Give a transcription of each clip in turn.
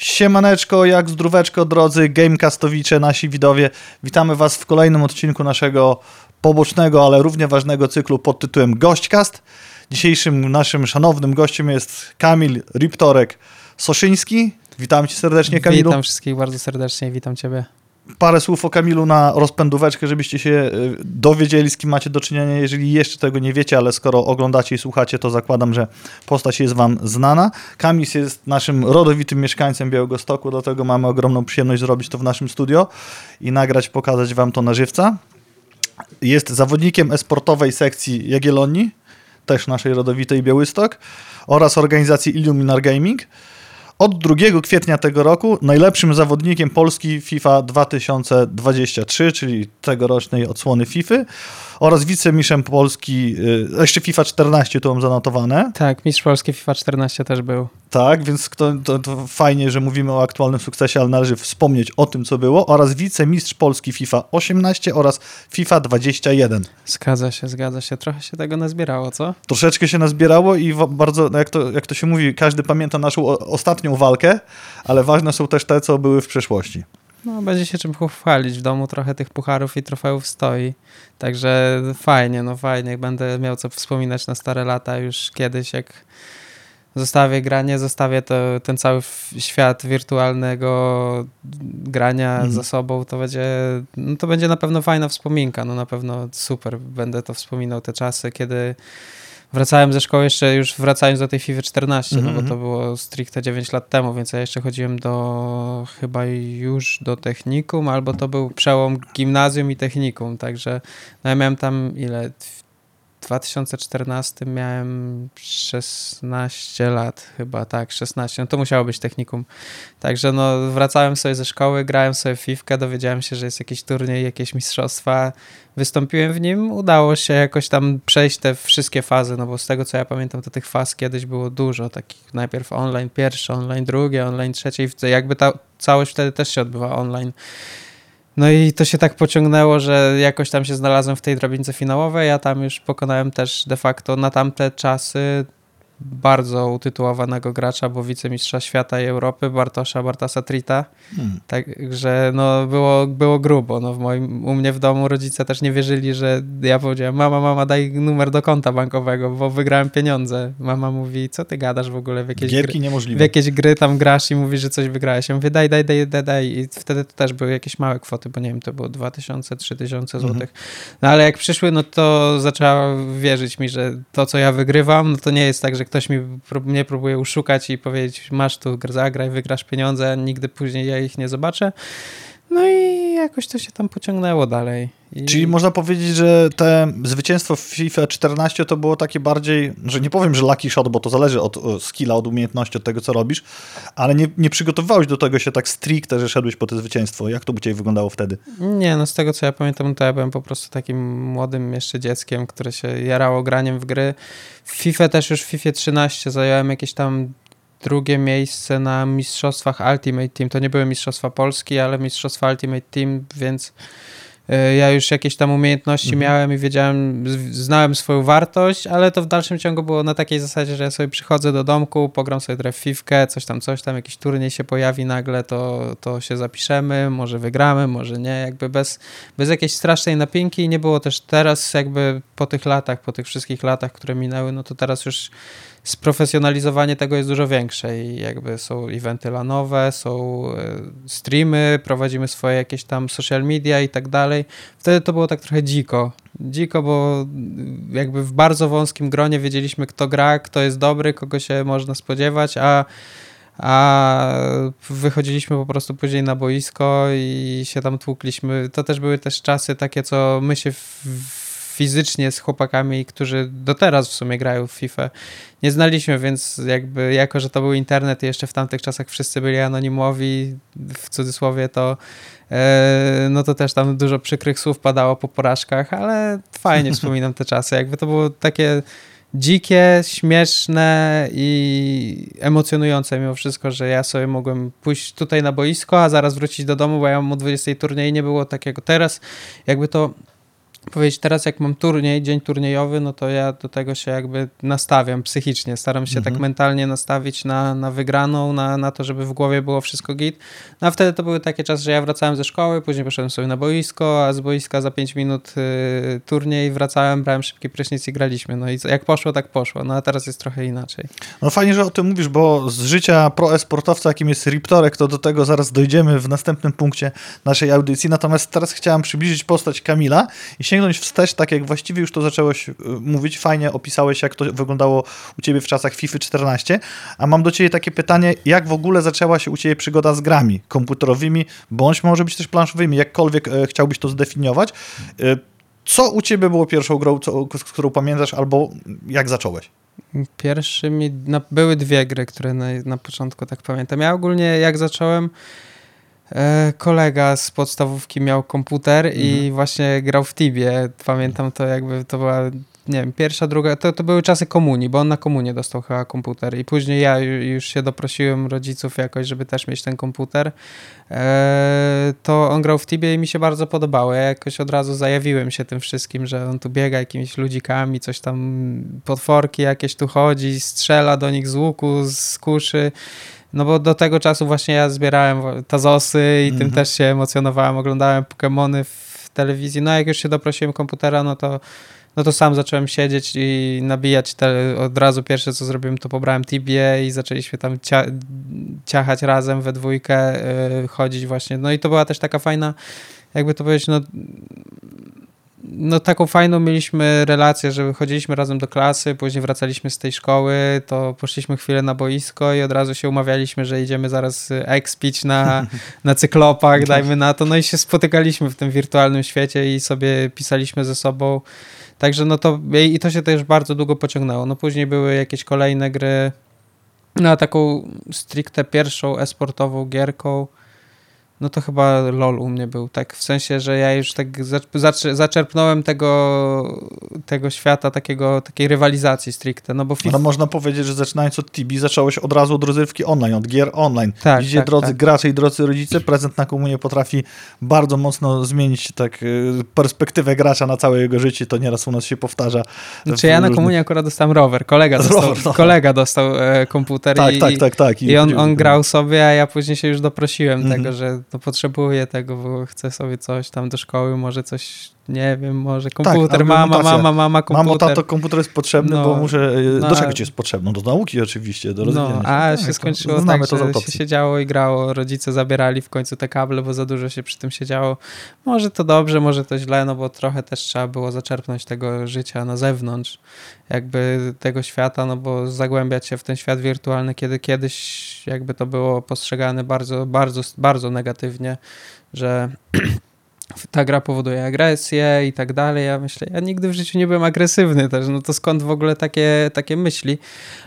Siemaneczko, jak zdróweczko, drodzy gamecastowicze, nasi widowie. Witamy Was w kolejnym odcinku naszego pobocznego, ale równie ważnego cyklu pod tytułem Gośćcast. Dzisiejszym naszym szanownym gościem jest Kamil Riptorek Soszyński. Witam Cię serdecznie, Kamilu. Witam wszystkich bardzo serdecznie, witam Ciebie. Parę słów o Kamilu na rozpędóweczkę, żebyście się y, dowiedzieli, z kim macie do czynienia, jeżeli jeszcze tego nie wiecie, ale skoro oglądacie i słuchacie, to zakładam, że postać jest Wam znana. Kamil jest naszym rodowitym mieszkańcem Białegostoku, dlatego mamy ogromną przyjemność zrobić to w naszym studio i nagrać, pokazać Wam to na żywca. Jest zawodnikiem esportowej sekcji Jagiellonii, też naszej rodowitej Białystok, oraz organizacji Illuminar Gaming. Od 2 kwietnia tego roku najlepszym zawodnikiem Polski FIFA 2023, czyli tegorocznej odsłony FIFA oraz wicemistrzem Polski, y, jeszcze FIFA 14 tu mam zanotowane. Tak, mistrz Polski FIFA 14 też był. Tak, więc to, to, to, fajnie, że mówimy o aktualnym sukcesie, ale należy wspomnieć o tym, co było, oraz wicemistrz Polski FIFA 18 oraz FIFA 21. Zgadza się, zgadza się. Trochę się tego nazbierało, co? Troszeczkę się nazbierało i bardzo, jak to, jak to się mówi, każdy pamięta naszą ostatnią walkę, ale ważne są też te, co były w przeszłości. No, będzie się czym pochwalić. W domu trochę tych pucharów i trofeów stoi. Także fajnie, no fajnie. Będę miał co wspominać na stare lata już kiedyś, jak zostawię granie, zostawię to, ten cały świat wirtualnego grania mhm. za sobą, to będzie, no to będzie na pewno fajna wspominka. No na pewno super. Będę to wspominał te czasy, kiedy wracałem ze szkoły jeszcze, już wracając do tej FIFA 14, mm -hmm. no bo to mhm. było stricte 9 lat temu, więc ja jeszcze chodziłem do chyba już do technikum, albo to był przełom gimnazjum i technikum, także no ja miałem tam ile 2014 miałem 16 lat, chyba tak, 16. No to musiało być technikum. Także no, wracałem sobie ze szkoły, grałem sobie w FIFA, dowiedziałem się, że jest jakiś turniej, jakieś mistrzostwa. Wystąpiłem w nim, udało się jakoś tam przejść te wszystkie fazy, no bo z tego co ja pamiętam, to tych faz kiedyś było dużo. Takich najpierw online pierwsze, online drugie, online trzecie i jakby ta całość wtedy też się odbywa online. No i to się tak pociągnęło, że jakoś tam się znalazłem w tej drabince finałowej, ja tam już pokonałem też de facto na tamte czasy bardzo utytułowanego gracza, bo wicemistrza świata i Europy, Bartosza Bartasa Trita. Hmm. Także no, było, było grubo. No, w moim, u mnie w domu rodzice też nie wierzyli, że ja powiedziałem, mama, mama, daj numer do konta bankowego, bo wygrałem pieniądze. Mama mówi, co ty gadasz w ogóle? W jakieś, Gierki gry, niemożliwe. w jakieś gry tam grasz i mówisz, że coś wygrałeś. Ja mówię, daj, daj, daj, daj, daj. I wtedy to też były jakieś małe kwoty, bo nie wiem, to było 2000, 3000 mhm. złotych. No ale jak przyszły, no to zaczęła wierzyć mi, że to, co ja wygrywam, no to nie jest tak, że ktoś mi, mnie próbuje uszukać i powiedzieć, masz tu, zagraj, wygrasz pieniądze, nigdy później ja ich nie zobaczę. No i jakoś to się tam pociągnęło dalej. I... Czyli można powiedzieć, że te zwycięstwo w FIFA 14 to było takie bardziej, że nie powiem, że lucky shot, bo to zależy od skilla, od umiejętności, od tego, co robisz, ale nie, nie przygotowywałeś do tego się tak stricte, że szedłeś po to zwycięstwo. Jak to by cię wyglądało wtedy? Nie, no z tego, co ja pamiętam, to ja byłem po prostu takim młodym jeszcze dzieckiem, które się jarało graniem w gry. W FIFA też już w FIFA 13 zająłem jakieś tam drugie miejsce na mistrzostwach Ultimate Team. To nie były mistrzostwa Polski, ale mistrzostwa Ultimate Team, więc e, ja już jakieś tam umiejętności mhm. miałem i wiedziałem, znałem swoją wartość, ale to w dalszym ciągu było na takiej zasadzie, że ja sobie przychodzę do domku, pogram sobie trochę fifkę, coś tam, coś tam, jakiś turniej się pojawi nagle, to, to się zapiszemy, może wygramy, może nie, jakby bez, bez jakiejś strasznej napinki. Nie było też teraz jakby po tych latach, po tych wszystkich latach, które minęły, no to teraz już sprofesjonalizowanie tego jest dużo większe i jakby są eventy lanowe, są e, streamy, prowadzimy swoje jakieś tam social media i tak dalej. Wtedy to było tak trochę dziko. Dziko, bo jakby w bardzo wąskim gronie wiedzieliśmy, kto gra, kto jest dobry, kogo się można spodziewać, a a wychodziliśmy po prostu później na boisko i się tam tłukliśmy. To też były też czasy takie, co my się w, fizycznie z chłopakami, którzy do teraz w sumie grają w FIFA, nie znaliśmy, więc jakby jako, że to był internet i jeszcze w tamtych czasach wszyscy byli anonimowi, w cudzysłowie, to e, no to też tam dużo przykrych słów padało po porażkach, ale fajnie wspominam te czasy. Jakby to było takie dzikie, śmieszne i emocjonujące mimo wszystko, że ja sobie mogłem pójść tutaj na boisko, a zaraz wrócić do domu, bo ja mam o 20 turniej nie było takiego. Teraz jakby to powiedzieć, teraz jak mam turniej, dzień turniejowy, no to ja do tego się jakby nastawiam psychicznie, staram się tak Mhm. mentalnie nastawić na, na wygraną, na, na to, żeby w głowie było wszystko git. No a wtedy to były takie czasy, że ja wracałem ze szkoły, później poszedłem sobie na boisko, a z boiska za 5 minut y, turniej, wracałem, brałem szybki prysznic i graliśmy. No i jak poszło, tak poszło. No a teraz jest trochę inaczej. No fajnie, że o tym mówisz, bo z życia pro-esportowca, jakim jest Riptorek, to do tego zaraz dojdziemy w następnym punkcie naszej audycji. Natomiast teraz chciałem przybliżyć postać Kamila i sięgnąć wstecz, tak jak właściwie już to zacząłeś y, mówić. Fajnie opisałeś, jak to wyglądało u ciebie w czasach FIFA 14. A mam do ciebie takie pytanie, jak w ogóle zaczęła się u ciebie przygoda z grami komputerowymi, bądź może być też planszowymi, jakkolwiek e, chciałbyś to zdefiniować. E, Co u ciebie było pierwszą grą, co, którą pamiętasz, albo jak zacząłeś? Pierwszymi, no, były dwie gry, które na, na początku tak pamiętam. Ja ogólnie jak zacząłem, kolega z podstawówki miał komputer i właśnie grał w Tibie. Pamiętam to jakby to była, nie wiem, pierwsza, druga, to, to były czasy komunii, bo on na komunie dostał chyba komputer i później ja ju- już się doprosiłem rodziców jakoś, żeby też mieć ten komputer. E, to on grał w Tibie i mi się bardzo podobało. Ja jakoś od razu zajawiłem się tym wszystkim, że on tu biega jakimiś ludzikami, coś tam, potworki jakieś tu chodzi, strzela do nich z łuku, z kuszy. No bo do tego czasu właśnie ja zbierałem tazosy i tym Mhm. też się emocjonowałem, oglądałem Pokémony w telewizji. No a jak już się doprosiłem komputera, no to no to sam zacząłem siedzieć i nabijać te, od razu pierwsze co zrobiłem to pobrałem Tibię i zaczęliśmy tam cia, ciachać razem we dwójkę, y, chodzić właśnie. No i to była też taka fajna, jakby to powiedzieć, no no taką fajną mieliśmy relację, że chodziliśmy razem do klasy, później wracaliśmy z tej szkoły, to poszliśmy chwilę na boisko i od razu się umawialiśmy, że idziemy zaraz y, expić na, na cyklopach, dajmy na to, no i się spotykaliśmy w tym wirtualnym świecie i sobie pisaliśmy ze sobą, także no to i to się też bardzo długo pociągnęło, no później były jakieś kolejne gry, no a taką stricte pierwszą esportową gierką, no to chyba LOL u mnie był, tak w sensie, że ja już tak zac- zac- zaczerpnąłem tego, tego świata, takiego, takiej rywalizacji stricte, no bo Ale FIFA... można powiedzieć, że zaczynając od Tibi, zacząłeś od razu od rozrywki online, od gier online. Tak, Widzicie, tak, drodzy tak. gracze i drodzy rodzice, prezent na komunie potrafi bardzo mocno zmienić tak y, perspektywę gracza na całe jego życie. To nieraz u nas się powtarza. Znaczy ja na komunie akurat dostałem rower, kolega dostał, Rower, no. kolega dostał e, komputer Tak, i, tak, tak, tak. i on, on grał sobie, a ja później się już doprosiłem Mhm. tego, że to potrzebuję tego, bo chcę sobie coś tam do szkoły, może coś, nie wiem, może komputer, mama, argumentacja. mama, mama, komputer. Mamo, tato, komputer jest potrzebny, No, bo muszę... y, no, Do a- czego ci jest potrzebny? Do nauki oczywiście, do rozwijania No, się. a Tak, się to skończyło Znamy tak, to że się siedziało i grało, rodzice zabierali w końcu te kable, bo za dużo się przy tym siedziało. Może to dobrze, może to źle, no bo trochę też trzeba było zaczerpnąć tego życia na zewnątrz, jakby tego świata, no bo zagłębiać się w ten świat wirtualny, kiedy kiedyś jakby to było postrzegane bardzo, bardzo, bardzo negatywnie, że ta gra powoduje agresję i tak dalej. Ja myślę, ja nigdy w życiu nie byłem agresywny też, no to skąd w ogóle takie, takie myśli,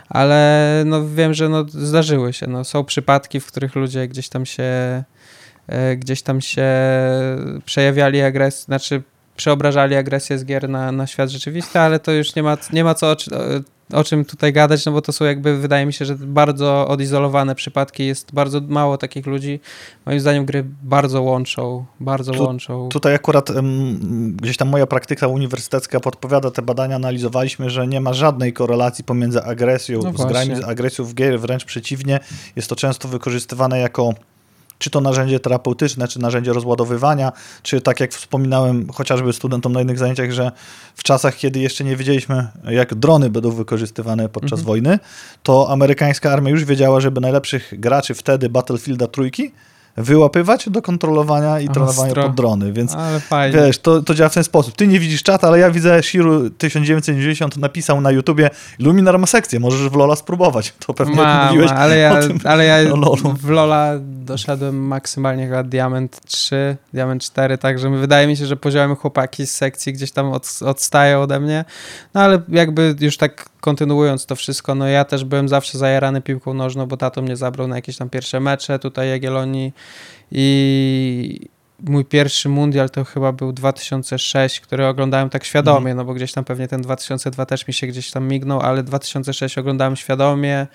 ale no wiem, że no zdarzyły się, no są przypadki, w których ludzie gdzieś tam się e, gdzieś tam się przejawiali agresję, znaczy przeobrażali agresję z gier na, na świat rzeczywisty, ale to już nie ma, nie ma co o, czy- o, o czym tutaj gadać, no bo to są jakby, wydaje mi się, że bardzo odizolowane przypadki, jest bardzo mało takich ludzi. Moim zdaniem gry bardzo łączą, bardzo Tu- łączą. Tutaj akurat em, gdzieś tam moja praktyka uniwersytecka podpowiada te badania, analizowaliśmy, że nie ma żadnej korelacji pomiędzy agresją, No z grami, z agresją w gier, wręcz przeciwnie, jest to często wykorzystywane jako czy to narzędzie terapeutyczne, czy narzędzie rozładowywania, czy tak jak wspominałem chociażby studentom na innych zajęciach, że w czasach, kiedy jeszcze nie wiedzieliśmy, jak drony będą wykorzystywane podczas Mhm. wojny, to amerykańska armia już wiedziała, żeby najlepszych graczy wtedy Battlefielda trójki wyłapywać do kontrolowania i trenowania Ostro. pod drony, więc. Wiesz, to, to działa w ten sposób. Ty nie widzisz czata, ale ja widzę, Shiru 1990 napisał na YouTubie Luminar ma sekcję, możesz w Lola spróbować. To pewnie Ma, mówiłeś ma, ale ja, tym, ale ja w Lola doszedłem maksymalnie chyba Diament 3, Diament 4, także wydaje mi się, że poziomy chłopaki z sekcji gdzieś tam od, odstają ode mnie, no ale jakby już tak kontynuując to wszystko, no ja też byłem zawsze zajarany piłką nożną, bo tato mnie zabrał na jakieś tam pierwsze mecze tutaj Jagiellonii i mój pierwszy mundial to chyba był 2006, który oglądałem tak świadomie, Mhm. no bo gdzieś tam pewnie ten 2002 też mi się gdzieś tam mignął, ale 2006 oglądałem świadomie,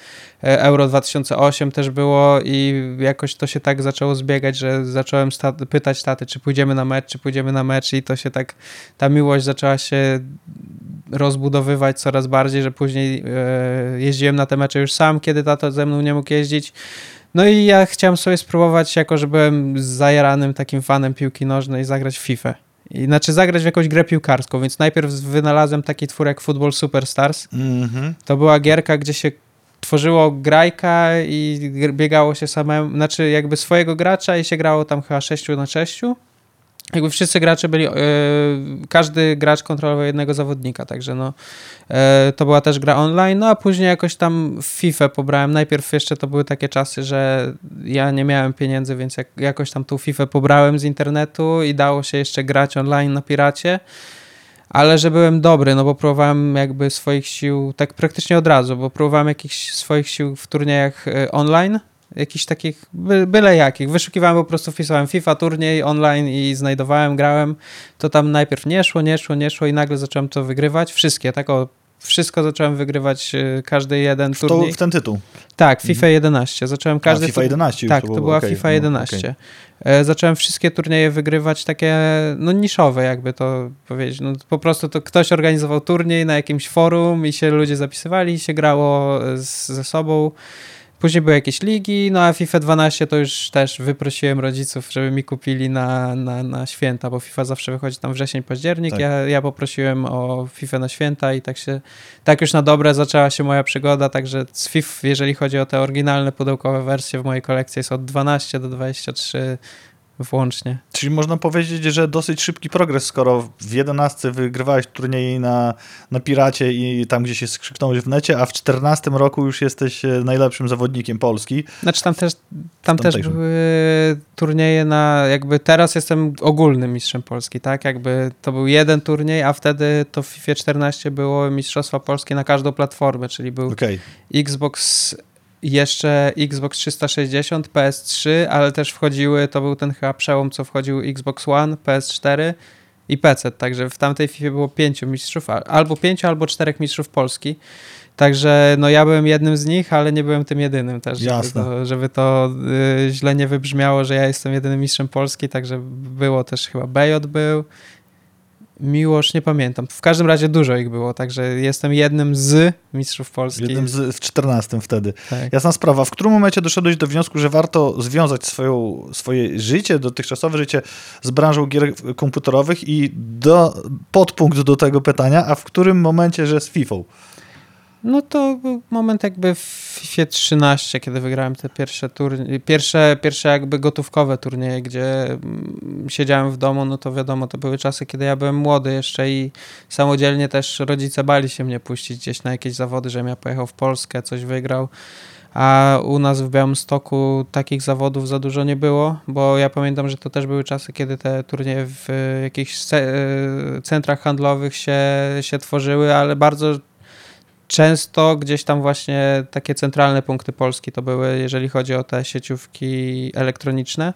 e, Euro 2008 też było i jakoś to się tak zaczęło zbiegać, że zacząłem sta- pytać taty, czy pójdziemy na mecz, czy pójdziemy na mecz i to się tak, ta miłość zaczęła się rozbudowywać coraz bardziej, że później e, jeździłem na te mecze już sam, kiedy tato ze mną nie mógł jeździć. No i ja chciałem sobie spróbować, jako że byłem zajaranym takim fanem piłki nożnej, zagrać w FIFA. I, znaczy zagrać w jakąś grę piłkarską, więc najpierw wynalazłem taki twór jak Football Superstars. Mhm. To była gierka, gdzie się tworzyło grajka i biegało się samemu, znaczy jakby swojego gracza i się grało tam chyba 6 na 6. Jakby wszyscy gracze byli, e, każdy gracz kontrolował jednego zawodnika, także no e, to była też gra online, no a później jakoś tam FIFA pobrałem, najpierw jeszcze to były takie czasy, że ja nie miałem pieniędzy, więc jak, jakoś tam tą FIFA pobrałem z internetu i dało się jeszcze grać online na piracie, ale że byłem dobry, no bo próbowałem jakby swoich sił, tak praktycznie od razu, bo próbowałem jakichś swoich sił w turniejach e, online, jakichś takich, by, byle jakich. Wyszukiwałem po prostu, wpisałem FIFA, turniej online i znajdowałem, grałem. To tam najpierw nie szło, nie szło, nie szło i nagle zacząłem to wygrywać. Wszystkie, tak o, wszystko zacząłem wygrywać, e, każdy jeden W, to, turniej. w ten tytuł. Tak, FIFA 11. Zacząłem każdy... A, FIFA 11 już tak, to to, było, była okej, FIFA no, 11. okej. E, Zacząłem wszystkie turnieje wygrywać takie, no niszowe jakby to powiedzieć. No, po prostu to ktoś organizował turniej na jakimś forum i się ludzie zapisywali i się grało z, ze sobą. Później były jakieś ligi, no a FIFA 12 to już też wyprosiłem rodziców, żeby mi kupili na, na, na święta, bo FIFA zawsze wychodzi tam wrzesień, październik. Tak. Ja, ja poprosiłem o FIFA na święta i tak się, tak już na dobre zaczęła się moja przygoda, także z FIFA, jeżeli chodzi o te oryginalne pudełkowe wersje w mojej kolekcji jest od 12 do 23 włącznie. Czyli można powiedzieć, że dosyć szybki progres, skoro w 11 wygrywałeś turnieje na, na Piracie i tam gdzie się skrzyknąłeś w necie, a w 14 roku już jesteś e, najlepszym zawodnikiem Polski. Znaczy tam też, tam też były turnieje na, jakby teraz jestem ogólnym mistrzem Polski, tak? Jakby to był jeden turniej, a wtedy to w FIFA 14 było Mistrzostwa Polskie na każdą platformę, czyli był Okej. Xbox jeszcze Xbox 360, PS3, ale też wchodziły, to był ten chyba przełom, co wchodził Xbox One, PS4 i PC, także w tamtej FIFA było pięciu mistrzów, albo pięciu, albo czterech mistrzów Polski. Także no ja byłem jednym z nich, ale nie byłem tym jedynym też, żeby Jasne. to, żeby to y, źle nie wybrzmiało, że ja jestem jedynym mistrzem Polski, także było też chyba BJ był, Miłosz, nie pamiętam. W każdym razie dużo ich było, także jestem jednym z mistrzów Polski. Jednym z, w 14 wtedy. Tak. Jasna sprawa. W którym momencie doszedłeś do wniosku, że warto związać swoją, swoje życie, dotychczasowe życie z branżą gier komputerowych i do, podpunkt do tego pytania, a w którym momencie, że z FIFA? No to był moment jakby w FIFA 13, kiedy wygrałem te pierwsze turnieje, pierwsze, pierwsze jakby gotówkowe turnieje, gdzie mm, siedziałem w domu, no to wiadomo, to były czasy, kiedy ja byłem młody jeszcze i samodzielnie też rodzice bali się mnie puścić gdzieś na jakieś zawody, żebym ja pojechał w Polskę, coś wygrał. A u nas w Białymstoku takich zawodów za dużo nie było, bo ja pamiętam, że to też były czasy, kiedy te turnieje w jakichś e, centrach handlowych się, się tworzyły, ale bardzo często gdzieś tam właśnie takie centralne punkty Polski to były, jeżeli chodzi o te sieciówki elektroniczne.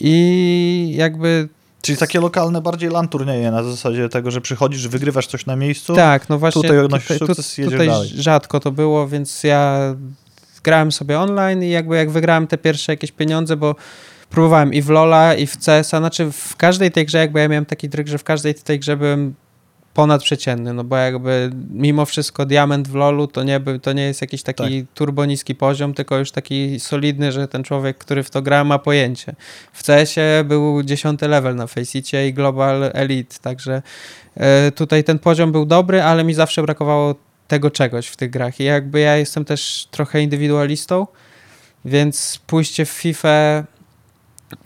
I jakby Czyli takie lokalne, bardziej LAN turnieje na zasadzie tego, że przychodzisz, wygrywasz coś na miejscu. tak, no właśnie tutaj odnosisz sukces i jedziesz tutaj dalej. rzadko to było, więc ja grałem sobie online i jakby jak wygrałem te pierwsze jakieś pieniądze, bo próbowałem i w Lola, i w CS-a, znaczy w każdej tej grze jakby ja miałem taki tryk, że w każdej tej grze byłem ponadprzeciętny, no bo jakby mimo wszystko diament w LoLu to nie, to nie jest jakiś taki turbo niski poziom, tylko już taki solidny, że ten człowiek, który w to gra ma pojęcie. W CS-ie był dziesiąty level na Faceicie i Global Elite, także e, tutaj ten poziom był dobry, ale mi zawsze brakowało tego czegoś w tych grach i jakby ja jestem też trochę indywidualistą, więc pójście w FIFA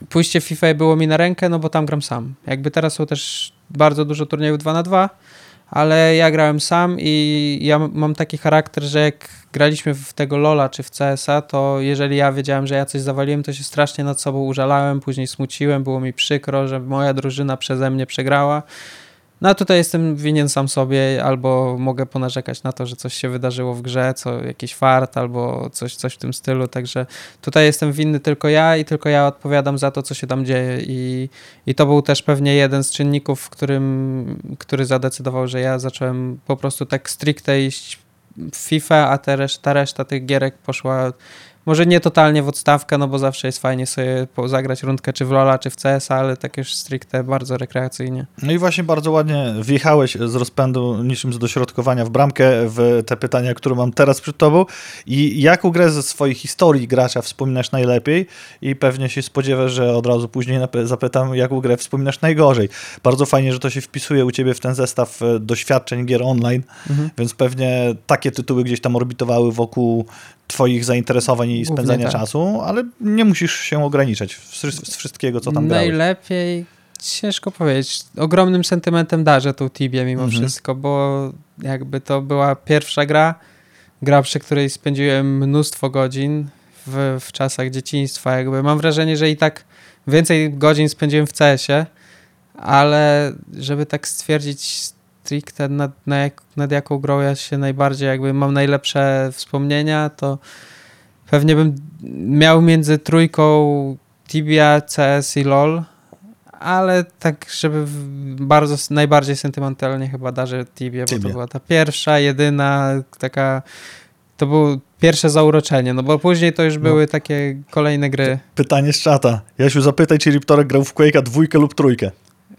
pójście w FIFA było mi na rękę, no bo tam gram sam. Jakby teraz są też bardzo dużo turniejów 2 na 2 ale ja grałem sam i ja mam taki charakter, że jak graliśmy w tego Lola czy w CS-a, to jeżeli ja wiedziałem, że ja coś zawaliłem, to się strasznie nad sobą użalałem, później smuciłem, było mi przykro, że moja drużyna przeze mnie przegrała. No a tutaj jestem winien sam sobie, albo mogę ponarzekać na to, że coś się wydarzyło w grze, co jakiś fart, albo coś, coś w tym stylu, także tutaj jestem winny tylko ja i tylko ja odpowiadam za to, co się tam dzieje. I, i to był też pewnie jeden z czynników, którym, który zadecydował, że ja zacząłem po prostu tak stricte iść w FIFA, a ta reszta, ta reszta tych gierek poszła może nie totalnie w odstawkę, no bo zawsze jest fajnie sobie zagrać rundkę czy w Lola, czy w CS, ale tak już stricte bardzo rekreacyjnie. No i właśnie bardzo ładnie wjechałeś z rozpędu niczym z dośrodkowania w bramkę w te pytania, które mam teraz przed tobą i jaką grę ze swojej historii gracza wspominasz najlepiej i pewnie się spodziewasz, że od razu później zapytam, jaką grę wspominasz najgorzej. Bardzo fajnie, że to się wpisuje u ciebie w ten zestaw e, doświadczeń gier online, mhm. więc pewnie takie tytuły gdzieś tam orbitowały wokół twoich zainteresowań i spędzania tak. czasu, ale nie musisz się ograniczać z wszystkiego, co tam Najlepiej, grałeś. ciężko powiedzieć. Ogromnym sentymentem darzę tą Tibię mimo mhm. wszystko, bo jakby to była pierwsza gra, gra, przy której spędziłem mnóstwo godzin w, w czasach dzieciństwa. Jakby mam wrażenie, że i tak więcej godzin spędziłem w CS-ie, ale żeby tak stwierdzić stricte nad, nad, nad jaką grą ja się najbardziej jakby mam najlepsze wspomnienia, to pewnie bym miał między trójką Tibia, CS i LOL, ale tak, żeby bardzo, najbardziej sentymentalnie chyba darzę Tibia, bo to była ta pierwsza, jedyna taka to było pierwsze zauroczenie, no bo później to już no. były takie kolejne gry. Pytanie z czata. Jasiu, zapytaj, czy Riptorek grał w Quake'a dwójkę lub trójkę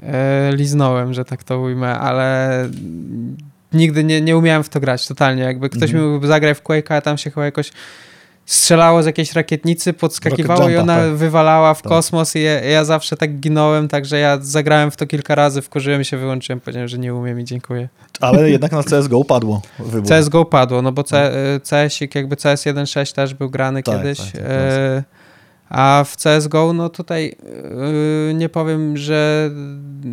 e, liznąłem, że tak to ujmę, ale nigdy nie, nie umiałem w to grać totalnie. Jakby ktoś mhm. mi zagrał w Quake'a, a tam się chyba jakoś strzelało z jakiejś rakietnicy, podskakiwało i ona tak. wywalała w tak. kosmos i ja, ja, zawsze tak ginąłem, także ja zagrałem w to kilka razy, wkurzyłem się, wyłączyłem, powiedziałem, że nie umiem i dziękuję. Ale jednak na CSGO padło wybór. CSGO padło, no bo C, CS, jakby CS 1.6 też był grany tak, kiedyś. Tak, tak, e, a w CSGO, no tutaj yy, nie powiem, że,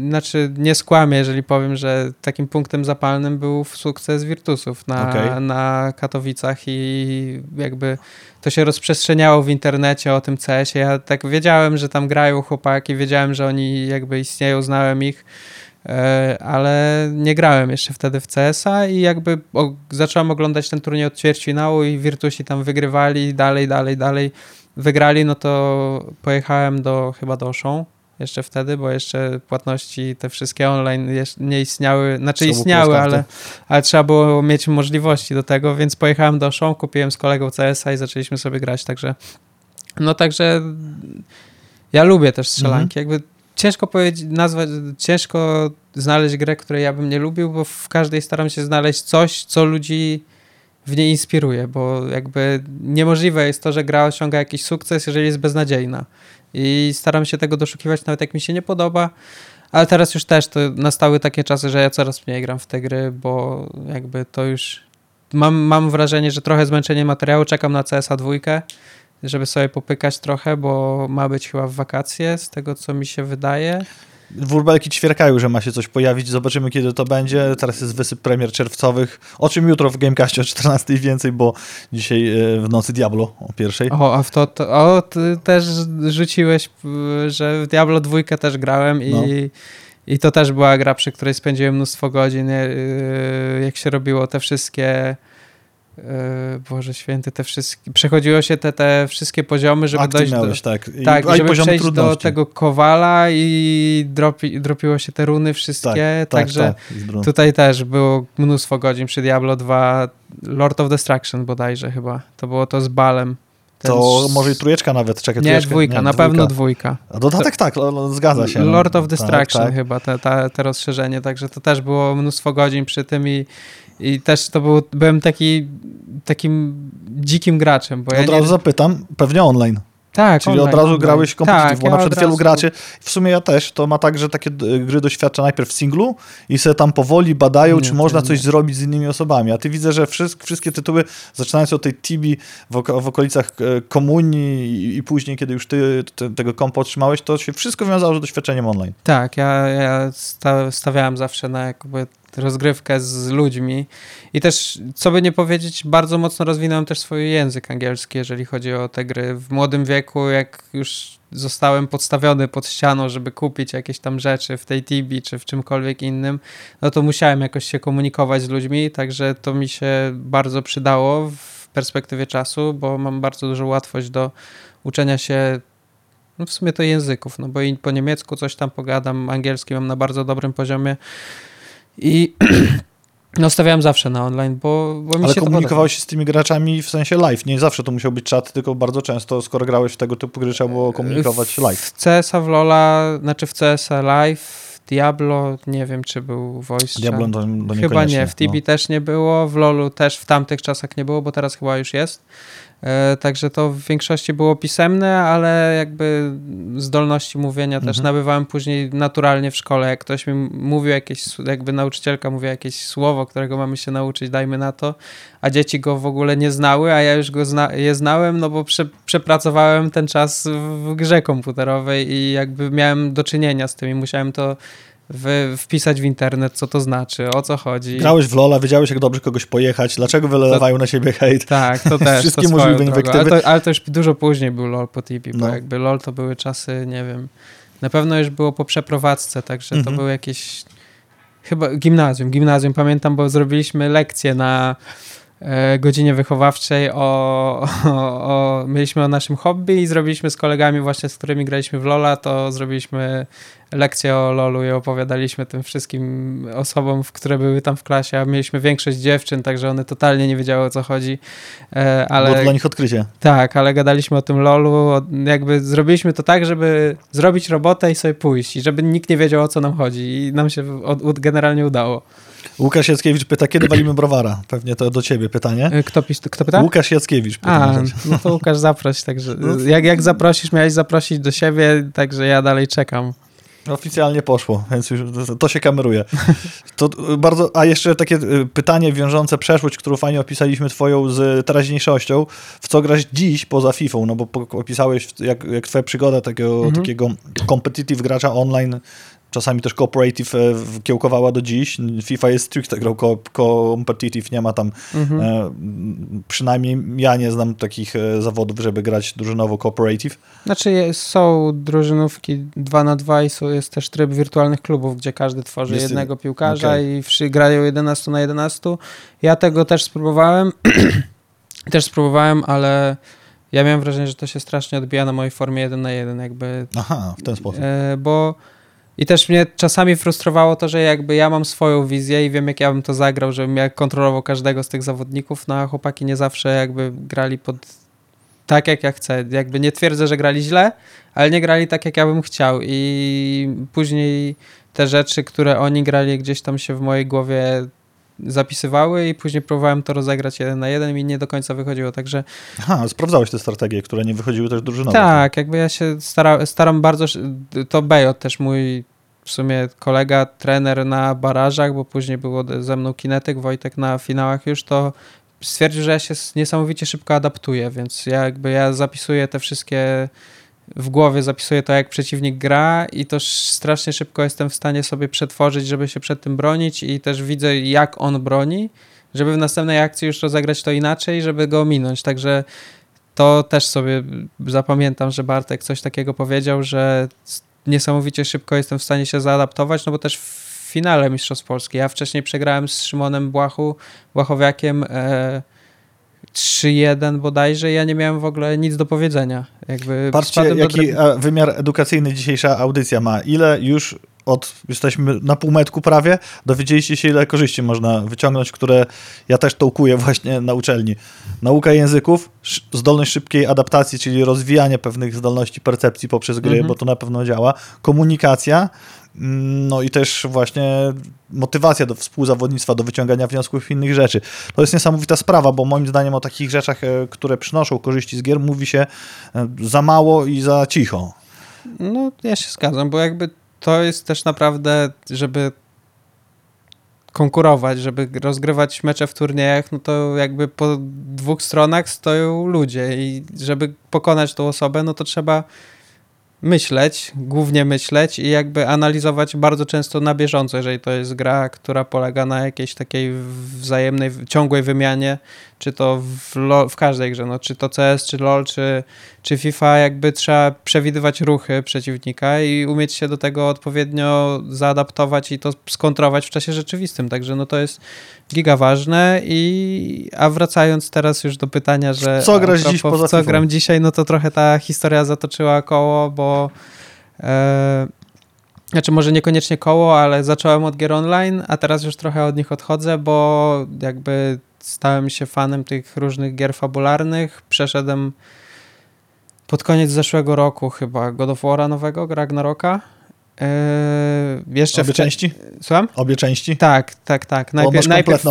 znaczy nie skłamię, jeżeli powiem, że takim punktem zapalnym był sukces Virtusów na, okay. na Katowicach i jakby to się rozprzestrzeniało w internecie o tym CS-ie. Ja tak wiedziałem, że tam grają chłopaki, wiedziałem, że oni jakby istnieją, znałem ich, yy, ale nie grałem jeszcze wtedy w CS-a i jakby zacząłem oglądać ten turniej od ćwierćfinału i Virtusi tam wygrywali dalej, dalej, dalej wygrali, no to pojechałem do chyba do Auchan jeszcze wtedy, bo jeszcze płatności te wszystkie online nie istniały, znaczy trzeba istniały, ale, ale trzeba było mieć możliwości do tego, więc pojechałem do Auchan, kupiłem z kolegą CS-a i zaczęliśmy sobie grać, także no także ja lubię też strzelanki, mhm. jakby ciężko powiedzieć, nazwać, ciężko znaleźć grę, której ja bym nie lubił, bo w każdej staram się znaleźć coś, co ludzi w niej inspiruje, bo jakby niemożliwe jest to, że gra osiąga jakiś sukces, jeżeli jest beznadziejna. I staram się tego doszukiwać, nawet jak mi się nie podoba. Ale teraz już też to nastały takie czasy, że ja coraz mniej gram w te gry, bo jakby to już mam, mam wrażenie, że trochę zmęczenie materiału. Czekam na CSA dwójkę, żeby sobie popykać trochę, bo ma być chyba w wakacje, z tego co mi się wydaje. Wróbelki ćwierkają, że ma się coś pojawić. Zobaczymy, kiedy to będzie. Teraz jest wysyp premier czerwcowych. O czym jutro w Gamecastie o 14 i więcej, bo dzisiaj e, w nocy Diablo o pierwszej. O, a w to, to o, ty też rzuciłeś, że w Diablo dwójkę też grałem i, no. i to też była gra, przy której spędziłem mnóstwo godzin, e, jak się robiło te wszystkie E, Boże święty, te wszystkie, przechodziło się te, te wszystkie poziomy, żeby Akty dojść miałeś, do, tak, I, tak, żeby przejść trudności. do tego kowala i dropi, dropiło się te runy wszystkie, tak, także tak, tak, tutaj też było mnóstwo godzin przy Diablo 2, Lord of Destruction bodajże chyba, to było to z Balem. To może i trójeczka nawet, czekaj. Nie, dwójka, nie, na dwójka. pewno dwójka. A dodatek tak, zgadza się. Lord of Destruction tak, tak. chyba, te, te, te rozszerzenie, także to też było mnóstwo godzin przy tym i i też to był, byłem taki, takim dzikim graczem. Bo ja od razu nie... zapytam, pewnie online. Tak, Czyli online, od razu online. grałeś kompetitive, tak, bo ja na przykład wielu graczy, w sumie ja też, to ma tak, że takie gry doświadcza najpierw w singlu i sobie tam powoli badają, nie, czy można coś nie. zrobić z innymi osobami. A ty widzę, że wszystkie, wszystkie tytuły, zaczynając od tej Tibi w, w okolicach e, komunii i, i, później, kiedy już ty te, tego kompa otrzymałeś, to się wszystko wiązało z doświadczeniem online. Tak, ja, ja stawiałem zawsze na jakby rozgrywkę z ludźmi. I też, co by nie powiedzieć, bardzo mocno rozwinąłem też swój język angielski, jeżeli chodzi o te gry. W młodym wieku, jak już zostałem podstawiony pod ścianą, żeby kupić jakieś tam rzeczy w tej Tibi czy w czymkolwiek innym, no to musiałem jakoś się komunikować z ludźmi, także to mi się bardzo przydało w perspektywie czasu, bo mam bardzo dużą łatwość do uczenia się no w sumie to języków, no bo i po niemiecku coś tam pogadam, angielski mam na bardzo dobrym poziomie i no stawiałem zawsze na online, bo, bo mi Ale się komunikowałeś się z tymi graczami w sensie live, nie zawsze to musiał być czat, tylko bardzo często, skoro grałeś w tego typu gry, trzeba było komunikować live. W CS-a w LoL'a, znaczy w CS-a live, Diablo, nie wiem czy był voice Diablo to, to Chyba nie, w Tibi no. też nie było, w LoL'u też w tamtych czasach nie było, bo teraz chyba już jest. E, także to w większości było pisemne, ale jakby zdolności mówienia mhm. też nabywałem później naturalnie w szkole. Jak ktoś mi mówił jakieś, jakby nauczycielka mówiła jakieś słowo, którego mamy się nauczyć, dajmy na to, a dzieci go w ogóle nie znały, a ja już go zna je znałem, no bo prze przepracowałem ten czas w grze komputerowej i jakby miałem do czynienia z tym i musiałem to w, wpisać w internet, co to znaczy, o co chodzi. Grałeś w Lola, wiedziałeś, jak dobrze kogoś pojechać, dlaczego wylewają to, na siebie hejt. Tak, to też. Wszystkie to możliwe inwektywy. Ale to, ale to, już dużo później był LOL po TP, no. bo jakby LOL to były czasy, nie wiem, na pewno już było po przeprowadzce, także to mhm. był jakieś chyba gimnazjum, gimnazjum, pamiętam, bo zrobiliśmy lekcję na godzinie wychowawczej o, o, o, mieliśmy o naszym hobby i zrobiliśmy z kolegami właśnie, z którymi graliśmy w Lola, to zrobiliśmy lekcję o Lolu i opowiadaliśmy tym wszystkim osobom, które były tam w klasie, a mieliśmy większość dziewczyn, także one totalnie nie wiedziały o co chodzi. E, ale, Było dla nich odkrycie. Tak, ale gadaliśmy o tym Lolu, jakby zrobiliśmy to tak, żeby zrobić robotę i sobie pójść i żeby nikt nie wiedział o co nam chodzi i nam się generalnie udało. Łukasz Jackiewicz pyta, kiedy walimy browara? Pewnie to do ciebie pytanie. E, kto, pis, kto pyta? Łukasz Jackiewicz pyta. A, no to Łukasz zaproś, także no jak, jak zaprosisz, miałeś zaprosić do siebie, także ja dalej czekam. Oficjalnie poszło, więc już to się kameruje. To bardzo, a jeszcze takie y, pytanie wiążące przeszłość, którą fajnie opisaliśmy twoją z teraźniejszością. W co grasz dziś poza FIFA? No bo opisałeś jak, jak twoja przygoda takiego, mhm. takiego competitive gracza online czasami też cooperative e, kiełkowała do dziś. FIFA jest stricte grą competitive, nie ma tam, mhm. e, przynajmniej ja nie znam takich e, zawodów, żeby grać drużynowo cooperative. Znaczy są drużynówki 2 na 2 i są, jest też tryb wirtualnych klubów, gdzie każdy tworzy jest, jednego piłkarza okay. i grają 11 na 11. Ja tego też spróbowałem, też spróbowałem, ale ja miałem wrażenie, że to się strasznie odbija na mojej formie 1 na 1 jakby. Aha, w ten sposób. Bo i też mnie czasami frustrowało to, że jakby ja mam swoją wizję i wiem, jak ja bym to zagrał, żebym ja kontrolował każdego z tych zawodników, no a chłopaki nie zawsze jakby grali pod tak, jak ja chcę. Jakby nie twierdzę, że grali źle, ale nie grali tak, jak ja bym chciał i później te rzeczy, które oni grali gdzieś tam się w mojej głowie zapisywały i później próbowałem to rozegrać jeden na jeden i nie do końca wychodziło, także... Aha, sprawdzałeś te strategie, które nie wychodziły też drużynowo. Tak, jakby ja się stara, staram bardzo... To Bejot też mój w sumie kolega, trener na barażach, bo później było ze mną kinetyk, Wojtek na finałach już, to stwierdził, że ja się niesamowicie szybko adaptuję, więc ja jakby ja zapisuję te wszystkie w głowie zapisuję to, jak przeciwnik gra i to strasznie szybko jestem w stanie sobie przetworzyć, żeby się przed tym bronić i też widzę, jak on broni, żeby w następnej akcji już rozegrać to inaczej, żeby go ominąć. Także to też sobie zapamiętam, że Bartek coś takiego powiedział, że niesamowicie szybko jestem w stanie się zaadaptować, no bo też w finale Mistrzostw Polski. Ja wcześniej przegrałem z Szymonem Błachu, Błachowiakiem e, 3-1 bodajże, ja nie miałem w ogóle nic do powiedzenia. Jakby Patrzcie, jaki do... wymiar edukacyjny dzisiejsza audycja ma. Ile już od, jesteśmy na półmetku prawie, dowiedzieliście się, ile korzyści można wyciągnąć, które ja też tołkuję właśnie na uczelni. Nauka języków, zdolność szybkiej adaptacji, czyli rozwijanie pewnych zdolności percepcji poprzez gry, mhm. bo to na pewno działa, komunikacja, no i też właśnie motywacja do współzawodnictwa, do wyciągania wniosków i innych rzeczy. To jest niesamowita sprawa, bo moim zdaniem o takich rzeczach, e, które przynoszą korzyści z gier, mówi się e, za mało i za cicho. No, ja się zgadzam, bo jakby to jest też naprawdę, żeby konkurować, żeby rozgrywać mecze w turniejach, no to jakby po dwóch stronach stoją ludzie i żeby pokonać tą osobę, no to trzeba myśleć, głównie myśleć i jakby analizować bardzo często na bieżąco, jeżeli to jest gra, która polega na jakiejś takiej wzajemnej, ciągłej wymianie, czy to w, LOL, w każdej grze, no, czy to CS, czy LoL, czy, czy FIFA, jakby trzeba przewidywać ruchy przeciwnika i umieć się do tego odpowiednio zaadaptować i to skontrować w czasie rzeczywistym, także no to jest giga ważne i a wracając teraz już do pytania, że co grasz dziś poza co gram dzisiaj, no to trochę ta historia zatoczyła koło, bo e, znaczy może niekoniecznie koło, ale zacząłem od gier online, a teraz już trochę od nich odchodzę, bo jakby stałem się fanem tych różnych gier fabularnych, przeszedłem pod koniec zeszłego roku chyba God of War'a nowego, Ragnaroka Yy, jeszcze Obie części? Słucham? Obie części? Tak, tak, tak. Najpierw, najpierw.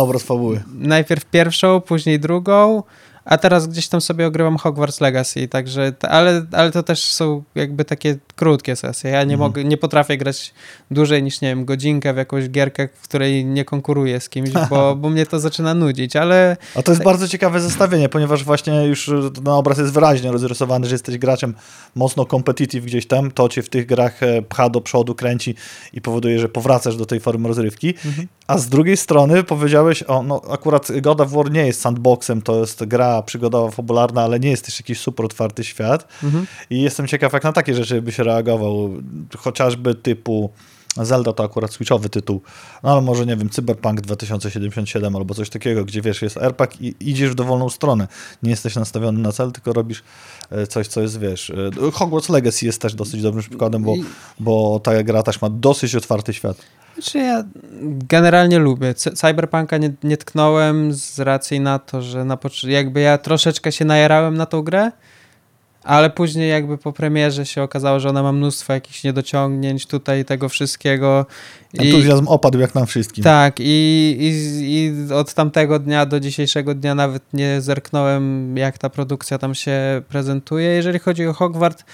Najpierw pierwszą, później drugą, a teraz gdzieś tam sobie ogrywam Hogwarts Legacy, także, ale, ale to też są jakby takie krótkie sesje. Ja nie mhm. mogę, nie potrafię grać dłużej niż, nie wiem, godzinkę w jakąś gierkę, w której nie konkuruję z kimś, bo, bo mnie to zaczyna nudzić, ale... A to jest bardzo ciekawe zestawienie, ponieważ właśnie już na obraz jest wyraźnie rozrysowany, że jesteś graczem mocno competitive gdzieś tam, to cię w tych grach e, pcha do przodu, kręci i powoduje, że powracasz do tej formy rozrywki, mhm. A z drugiej strony powiedziałeś, o, no akurat God of War nie jest sandboxem, to jest gra przygodowa, fabularna, ale nie jest też jakiś super otwarty świat mhm. i jestem ciekaw, jak na takie rzeczy by się reagował, chociażby typu Zelda to akurat switchowy tytuł, no ale może, nie wiem, Cyberpunk 2077 albo coś takiego, gdzie wiesz, jest RPG i idziesz w dowolną stronę. Nie jesteś nastawiony na cel, tylko robisz e, coś, co jest, wiesz... E, Hogwarts Legacy jest też dosyć dobrym przykładem, bo, bo ta gra też ma dosyć otwarty świat. Znaczy ja generalnie lubię. Cyberpunka nie, nie tknąłem z racji na to, że na jakby ja troszeczkę się najarałem na tą grę, ale później jakby po premierze się okazało, że ona ma mnóstwo jakichś niedociągnięć tutaj tego wszystkiego. Entuzjazm I, opadł jak nam wszystkim. Tak i, i, i od tamtego dnia do dzisiejszego dnia nawet nie zerknąłem jak ta produkcja tam się prezentuje. Jeżeli chodzi o Hogwart,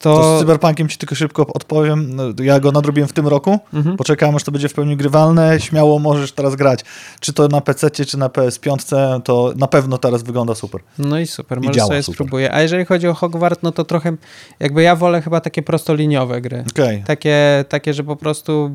to... to... z Cyberpunkiem ci tylko szybko odpowiem. No, ja go nadrobiłem w tym roku. Mhm. Poczekałem, aż to będzie w pełni grywalne. Śmiało możesz teraz grać. Czy to na PC, czy na PS5, to na pewno teraz wygląda super. No i super, I może sobie super. spróbuję. A jeżeli chodzi o Hogwart, no to trochę jakby ja wolę chyba takie prostoliniowe gry. Okay. Takie, takie, że po prostu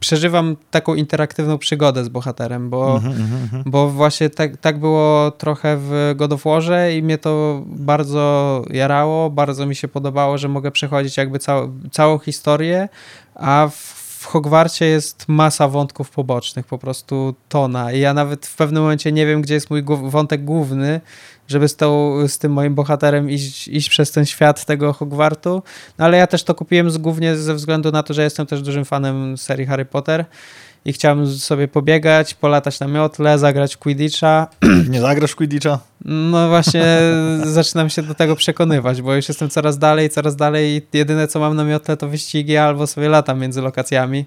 przeżywam taką interaktywną przygodę z bohaterem, bo, mhm, mhm. bo właśnie tak, tak było trochę w God of Warze i mnie to bardzo jarało, bardzo mi się podobało, że mogę przechodzić jakby cał, całą historię, a w Hogwarcie jest masa wątków pobocznych, po prostu tona. I ja nawet w pewnym momencie nie wiem, gdzie jest mój wątek główny, żeby z, tą, z tym moim bohaterem iść, iść przez ten świat tego Hogwartu. No ale ja też to kupiłem z, głównie ze względu na to, że jestem też dużym fanem serii Harry Potter i chciałem sobie pobiegać, polatać na miotle, zagrać Quidditcha. Nie zagrasz Quidditcha? No właśnie zaczynam się do tego przekonywać, bo już jestem coraz dalej, coraz dalej i jedyne co mam na miotle to wyścigi albo sobie latam między lokacjami.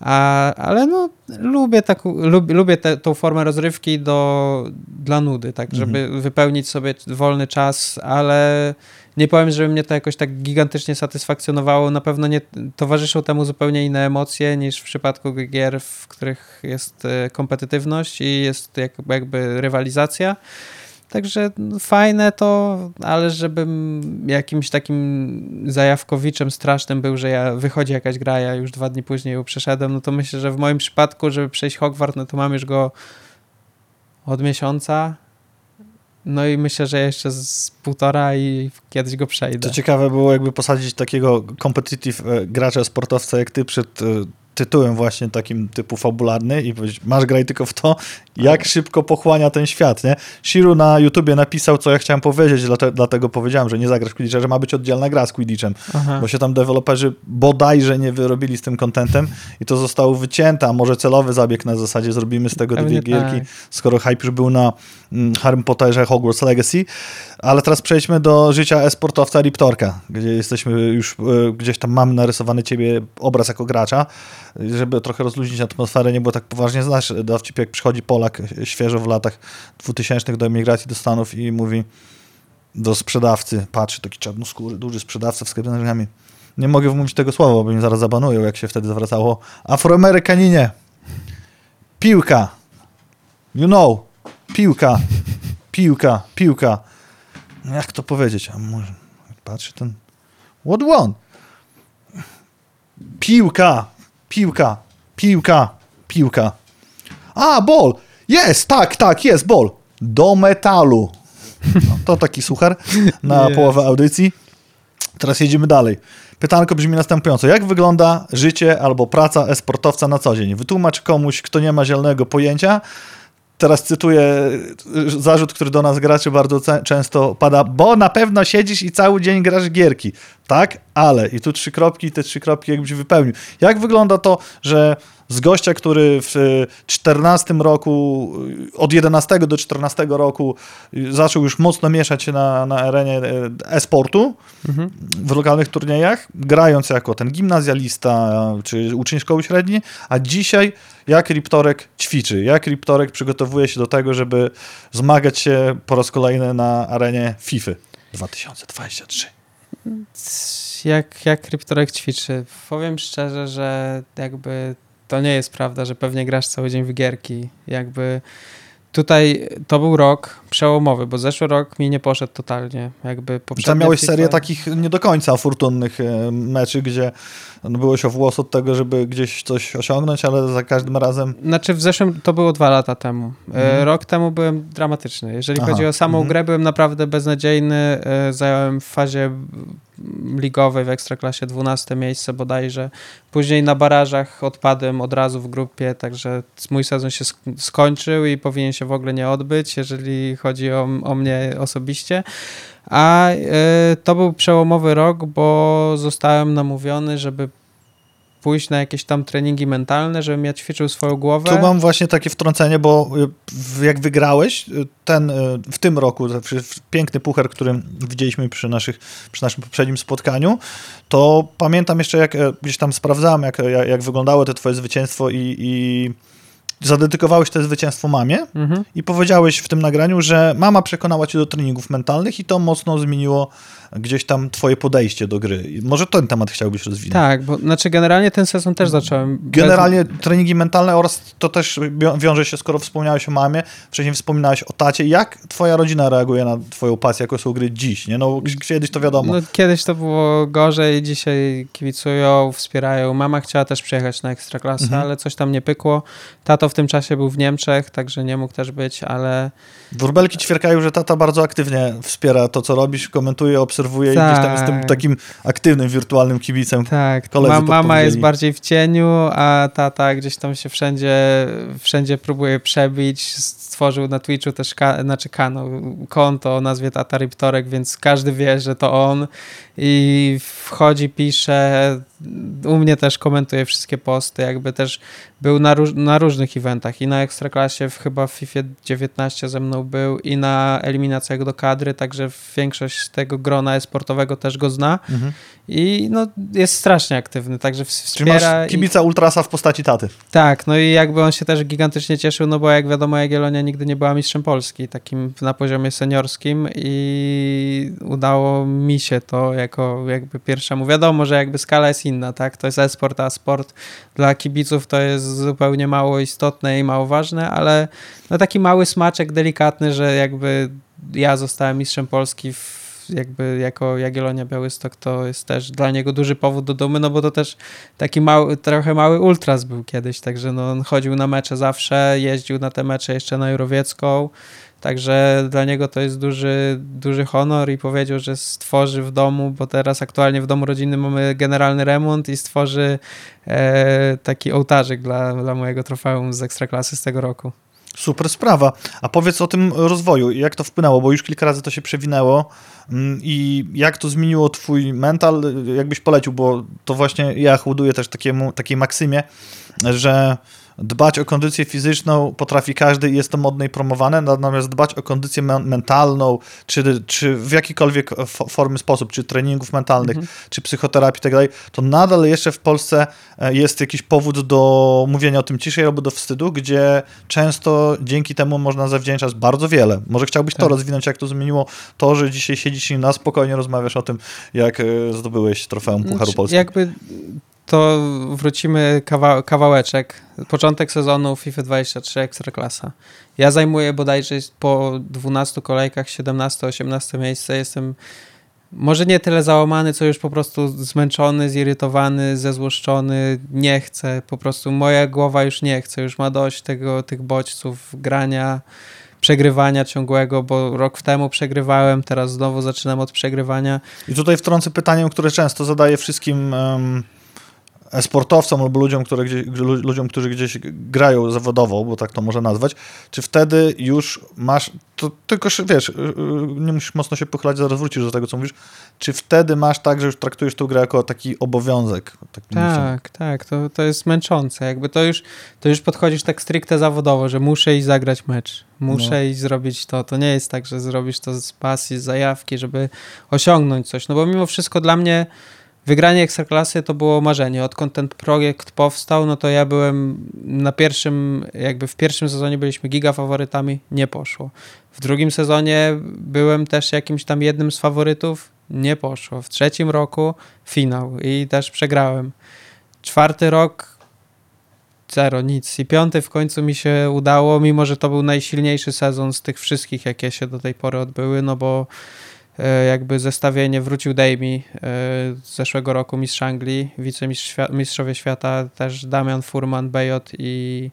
A, ale no, lubię, taką, lub, lubię te, tą formę rozrywki do, dla nudy, tak, żeby mhm. wypełnić sobie wolny czas, ale nie powiem, żeby mnie to jakoś tak gigantycznie satysfakcjonowało. Na pewno nie towarzyszą temu zupełnie inne emocje niż w przypadku gier, w których jest e, kompetytywność i jest jakby rywalizacja. Także fajne to, ale żebym jakimś takim zajawkowiczem strasznym był, że ja wychodzi jakaś gra, ja już dwa dni później ją przeszedłem, no to myślę, że w moim przypadku, żeby przejść Hogwart, no to mam już go od miesiąca, no i myślę, że jeszcze z półtora i kiedyś go przejdę. To ciekawe było jakby posadzić takiego competitive e, gracza, sportowca jak ty przed e, tytułem właśnie takim typu fabularny i powiedzieć, masz graj tylko w to, jak szybko pochłania ten świat, nie? Shiru na YouTubie napisał, co ja chciałem powiedzieć, dlatego powiedziałem, że nie zagrasz Quidditcha, że ma być oddzielna gra z Quidditchem, Aha. bo się tam deweloperzy bodajże nie wyrobili z tym kontentem i to zostało wycięte, a może celowy zabieg na zasadzie zrobimy z tego dwie gierki, tak. skoro hype już był na mm, Harry Potterze Hogwarts Legacy, ale teraz przejdźmy do życia e-sportowca Riptorka, gdzie jesteśmy już, e, gdzieś tam mamy narysowany ciebie obraz jako gracza, żeby trochę rozluźnić atmosferę, nie było tak poważnie, znasz dowcip, jak przychodzi Polak świeżo w latach 2000 do emigracji do Stanów i mówi do sprzedawcy, patrzy, taki czarnoskóry, duży sprzedawca w sklepie drzwiami, nie mogę wymówić tego słowa, bo mnie zaraz zabanują, jak się wtedy zwracało, Afroamerykaninie, piłka, you know, piłka, piłka, piłka. Jak to powiedzieć? A może patrzy ten What want? Piłka, piłka, piłka, piłka. A, ball. Jest, tak, tak, jest, ball. Do metalu. No, to taki suchar na Nie. połowę audycji. Teraz jedziemy dalej. Pytanko brzmi następująco. Jak wygląda życie albo praca e-sportowca na co dzień? Wytłumacz komuś, kto nie ma zielonego pojęcia. Teraz cytuję zarzut, który do nas graczy bardzo często pada, bo na pewno siedzisz i cały dzień grasz gierki. Tak, ale i tu trzy kropki, te trzy kropki jakbyś wypełnił. Jak wygląda to, że z gościa, który w y, 14 roku, y, od 11 do 14 roku y, zaczął już mocno mieszać się na, na arenie e-sportu, Mhm. w lokalnych turniejach, grając jako ten gimnazjalista czy uczeń szkoły średniej, a dzisiaj jak Riptorek ćwiczy, jak Riptorek przygotowuje się do tego, żeby zmagać się po raz kolejny na arenie FIFA 2023. Jak, jak kryptorek ćwiczy? Powiem szczerze, że jakby to nie jest prawda, że pewnie grasz cały dzień w gierki. Jakby tutaj to był rok przełomowy, bo zeszły rok mi nie poszedł totalnie. Jakby Tam miałeś serię takich nie do końca fortunnych e, meczy, gdzie no, byłeś o włos od tego, żeby gdzieś coś osiągnąć, ale za każdym razem Znaczy w zeszłym, to było dwa lata temu. E, Mhm. Rok temu byłem dramatyczny. Jeżeli Aha, chodzi o samą mhm. grę, byłem naprawdę beznadziejny. E, Zająłem w fazie ligowej w Ekstraklasie 12 miejsce bodajże. Później na barażach odpadłem od razu w grupie, także mój sezon się sk- skończył i powinien się w ogóle nie odbyć, jeżeli chodzi o, o mnie osobiście. A e, to był przełomowy rok, bo zostałem namówiony, żeby pójść na jakieś tam treningi mentalne, żebym ja ćwiczył swoją głowę. Tu mam właśnie takie wtrącenie, bo y, jak wygrałeś y, ten y, w tym roku, piękny puchar, który widzieliśmy przy, naszych, przy naszym poprzednim spotkaniu, to pamiętam jeszcze, jak e, gdzieś tam sprawdzałem, jak, jak, jak wyglądało to twoje zwycięstwo i, i zadedykowałeś to zwycięstwo mamie Mhm. i powiedziałeś w tym nagraniu, że mama przekonała cię do treningów mentalnych i to mocno zmieniło gdzieś tam twoje podejście do gry. Może ten temat chciałbyś rozwinąć? Tak, bo znaczy generalnie ten sezon też zacząłem. bez- Generalnie treningi mentalne oraz to też wią- wiąże się, skoro wspomniałeś o mamie, wcześniej wspominałeś o tacie. Jak twoja rodzina reaguje na twoją pasję, jako są gry dziś? Nie? No, kiedyś to wiadomo. No, kiedyś to było gorzej, dzisiaj kibicują, wspierają. Mama chciała też przyjechać na ekstraklasę, Mhm. ale coś tam nie pykło. Tato w tym czasie był w Niemczech, także nie mógł też być, ale Wróbelki ćwierkają, że tata bardzo aktywnie wspiera to, co robisz, komentuje, obserwuje i gdzieś tam jest tym Tak. takim aktywnym, wirtualnym kibicem. tak, Koledzy ma, mama jest bardziej w cieniu, a tata gdzieś tam się wszędzie, wszędzie próbuje przebić. Stworzył na Twitchu też ka- znaczy kanał, konto o nazwie Tata Riptorek, więc każdy wie, że to on i wchodzi, pisze, u mnie też komentuje wszystkie posty, jakby też był na, róż- na różnych eventach i na Ekstraklasie, w, chyba w FIFA 19 ze mną był i na eliminacjach do kadry, także większość z tego grona sportowego też go zna Mhm. i no, jest strasznie aktywny, także Czyli wspiera. masz i, kibica ultrasa w postaci taty. tak, no i jakby on się też gigantycznie cieszył, no bo jak wiadomo Jagiellonia nigdy nie była mistrzem Polski, takim na poziomie seniorskim i udało mi się to jako jakby pierwszemu. Wiadomo, że jakby skala jest inna, tak? To jest e-sport, a sport dla kibiców to jest zupełnie mało istotne i mało ważne, ale no taki mały smaczek delikatny, że jakby ja zostałem mistrzem Polski w jakby jako Jagiellonia Białystok to jest też dla niego duży powód do dumy, no bo to też taki mały, trochę mały ultras był kiedyś, także no on chodził na mecze zawsze, jeździł na te mecze jeszcze na Jurowiecką, także dla niego to jest duży, duży honor i powiedział, że stworzy w domu, bo teraz aktualnie w domu rodzinnym mamy generalny remont i stworzy e, taki ołtarzyk dla, dla mojego trofeum z Ekstraklasy z tego roku. Super sprawa. A powiedz o tym rozwoju, jak to wpłynęło, bo już kilka razy to się przewinęło mm, i jak to zmieniło twój mental, jakbyś polecił, bo to właśnie ja hołduję też takiemu, takiej maksymie, że dbać o kondycję fizyczną potrafi każdy i jest to modne i promowane, natomiast dbać o kondycję men- mentalną, czy, czy w jakikolwiek fo- formy sposób, czy treningów mentalnych, Mhm. czy psychoterapii i tak dalej, to nadal jeszcze w Polsce e, jest jakiś powód do mówienia o tym ciszej albo do wstydu, gdzie często dzięki temu można zawdzięczać bardzo wiele. Może chciałbyś to Tak. rozwinąć, jak to zmieniło to, że dzisiaj siedzisz i na spokojnie rozmawiasz o tym, jak e, zdobyłeś trofeum Pucharu Znaczy, Polski. Jakby to wrócimy kawa kawałeczek. Początek sezonu FIFA 23 Ekstraklasa. Ja zajmuję bodajże po 12 kolejkach 17-18 miejsce. Jestem może nie tyle załamany, co już po prostu zmęczony, zirytowany, zezłoszczony, nie chce, po prostu moja głowa już nie chce, już ma dość tego, tych bodźców, grania, przegrywania ciągłego, bo rok temu przegrywałem, teraz znowu zaczynam od przegrywania. I tutaj wtrącę pytanie, które często zadaję wszystkim um, sportowcom albo ludziom, które gdzieś, ludziom, którzy gdzieś grają zawodowo, bo tak to może nazwać, czy wtedy już masz, to tylko wiesz, y, y, nie musisz mocno się pochylać, zaraz wrócisz do tego, co mówisz, czy wtedy masz tak, że już traktujesz tę grę jako taki obowiązek? tak, tak, to, to jest męczące, jakby to już, to już podchodzisz tak stricte zawodowo, że muszę iść zagrać mecz, muszę no. iść zrobić to, to nie jest tak, że zrobisz to z pasji, z zajawki, żeby osiągnąć coś, no bo mimo wszystko dla mnie Wygranie Ekstraklasy to było marzenie. Odkąd ten projekt powstał, no to ja byłem na pierwszym, jakby w pierwszym sezonie byliśmy giga faworytami, nie poszło. W drugim sezonie byłem też jakimś tam jednym z faworytów, nie poszło. W trzecim roku finał i też przegrałem. Czwarty rok zero, nic. I piąty w końcu mi się udało, mimo że to był najsilniejszy sezon z tych wszystkich, jakie się do tej pory odbyły, no bo jakby zestawienie wrócił Damie z zeszłego roku mistrz Anglii, wicemistrzowie świata, też Damian Furman, Bejot i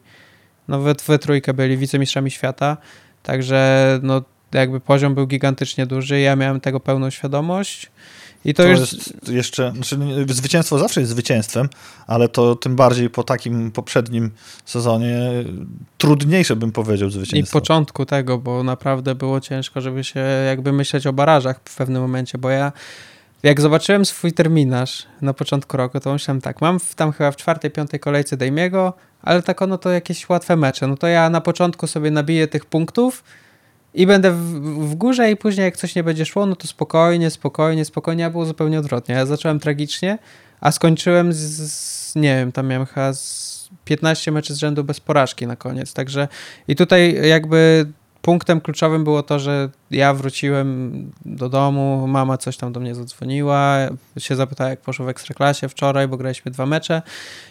no we, we trójkę byli wicemistrzami świata, także no jakby poziom był gigantycznie duży, ja miałem tego pełną świadomość i to, to już... jest jeszcze, znaczy zwycięstwo zawsze jest zwycięstwem, ale to tym bardziej po takim poprzednim sezonie trudniejsze bym powiedział zwycięstwo. I początku tego, bo naprawdę było ciężko, żeby się jakby myśleć o barażach w pewnym momencie, bo ja jak zobaczyłem swój terminarz na początku roku, to myślałem tak, mam tam chyba w czwartej, piątej kolejce Dejmiego, ale tak ono to jakieś łatwe mecze, no to ja na początku sobie nabiję tych punktów, i będę w, w, górze i później jak coś nie będzie szło, no to spokojnie, spokojnie, spokojnie, a było zupełnie odwrotnie. Ja zacząłem tragicznie, a skończyłem z, z nie wiem, tam miałem chyba 15 meczy z rzędu bez porażki na koniec, także i tutaj jakby punktem kluczowym było to, że ja wróciłem do domu, mama coś tam do mnie zadzwoniła, się zapytała, jak poszło w Ekstraklasie wczoraj, bo graliśmy dwa mecze.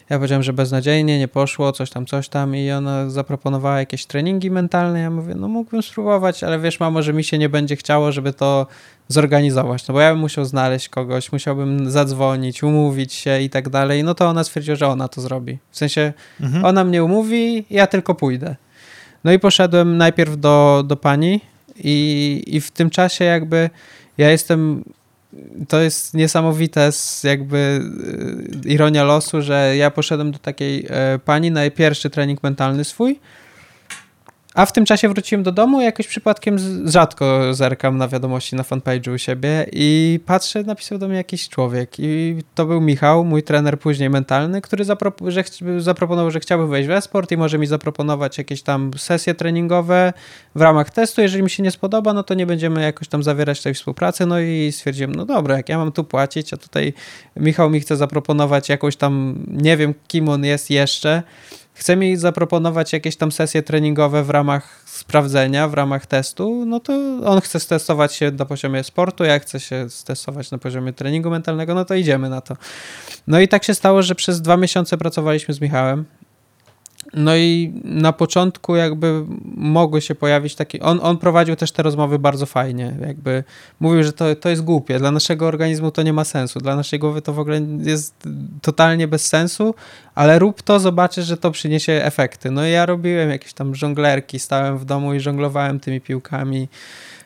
Ja powiedziałem, że beznadziejnie, nie poszło, coś tam, coś tam i ona zaproponowała jakieś treningi mentalne. Ja mówię, no mógłbym spróbować, ale wiesz, mamo, że mi się nie będzie chciało, żeby to zorganizować, no bo ja bym musiał znaleźć kogoś, musiałbym zadzwonić, umówić się i tak dalej. No to ona stwierdziła, że ona to zrobi. W sensie, mhm. ona mnie umówi, ja tylko pójdę. No i poszedłem najpierw do, do pani i, i w tym czasie jakby ja jestem to jest niesamowite, jakby y, ironia losu, że ja poszedłem do takiej e, pani na pierwszy trening mentalny swój a w tym czasie wróciłem do domu jakoś przypadkiem rzadko zerkam na wiadomości na fanpage'u u siebie i patrzę, napisał do mnie jakiś człowiek i to był Michał, mój trener później mentalny, który że zaproponował, że chciałby wejść w esport i może mi zaproponować jakieś tam sesje treningowe w ramach testu. Jeżeli mi się nie spodoba, no to nie będziemy jakoś tam zawierać tej współpracy. No i stwierdziłem, no dobra, jak ja mam tu płacić, a tutaj Michał mi chce zaproponować jakąś tam, nie wiem kim on jest jeszcze, chce mi zaproponować jakieś tam sesje treningowe w ramach sprawdzenia, w ramach testu, no to on chce stestować się na poziomie sportu, ja chcę się testować na poziomie treningu mentalnego, no to idziemy na to. No i tak się stało, że przez dwa miesiące pracowaliśmy z Michałem. No i na początku jakby mogły się pojawić takie... On, on prowadził też te rozmowy bardzo fajnie. Jakby mówił, że to, to jest głupie. Dla naszego organizmu to nie ma sensu. Dla naszej głowy to w ogóle jest totalnie bez sensu, ale rób to, zobaczysz, że to przyniesie efekty. No i ja robiłem jakieś tam żonglerki, stałem w domu i żonglowałem tymi piłkami.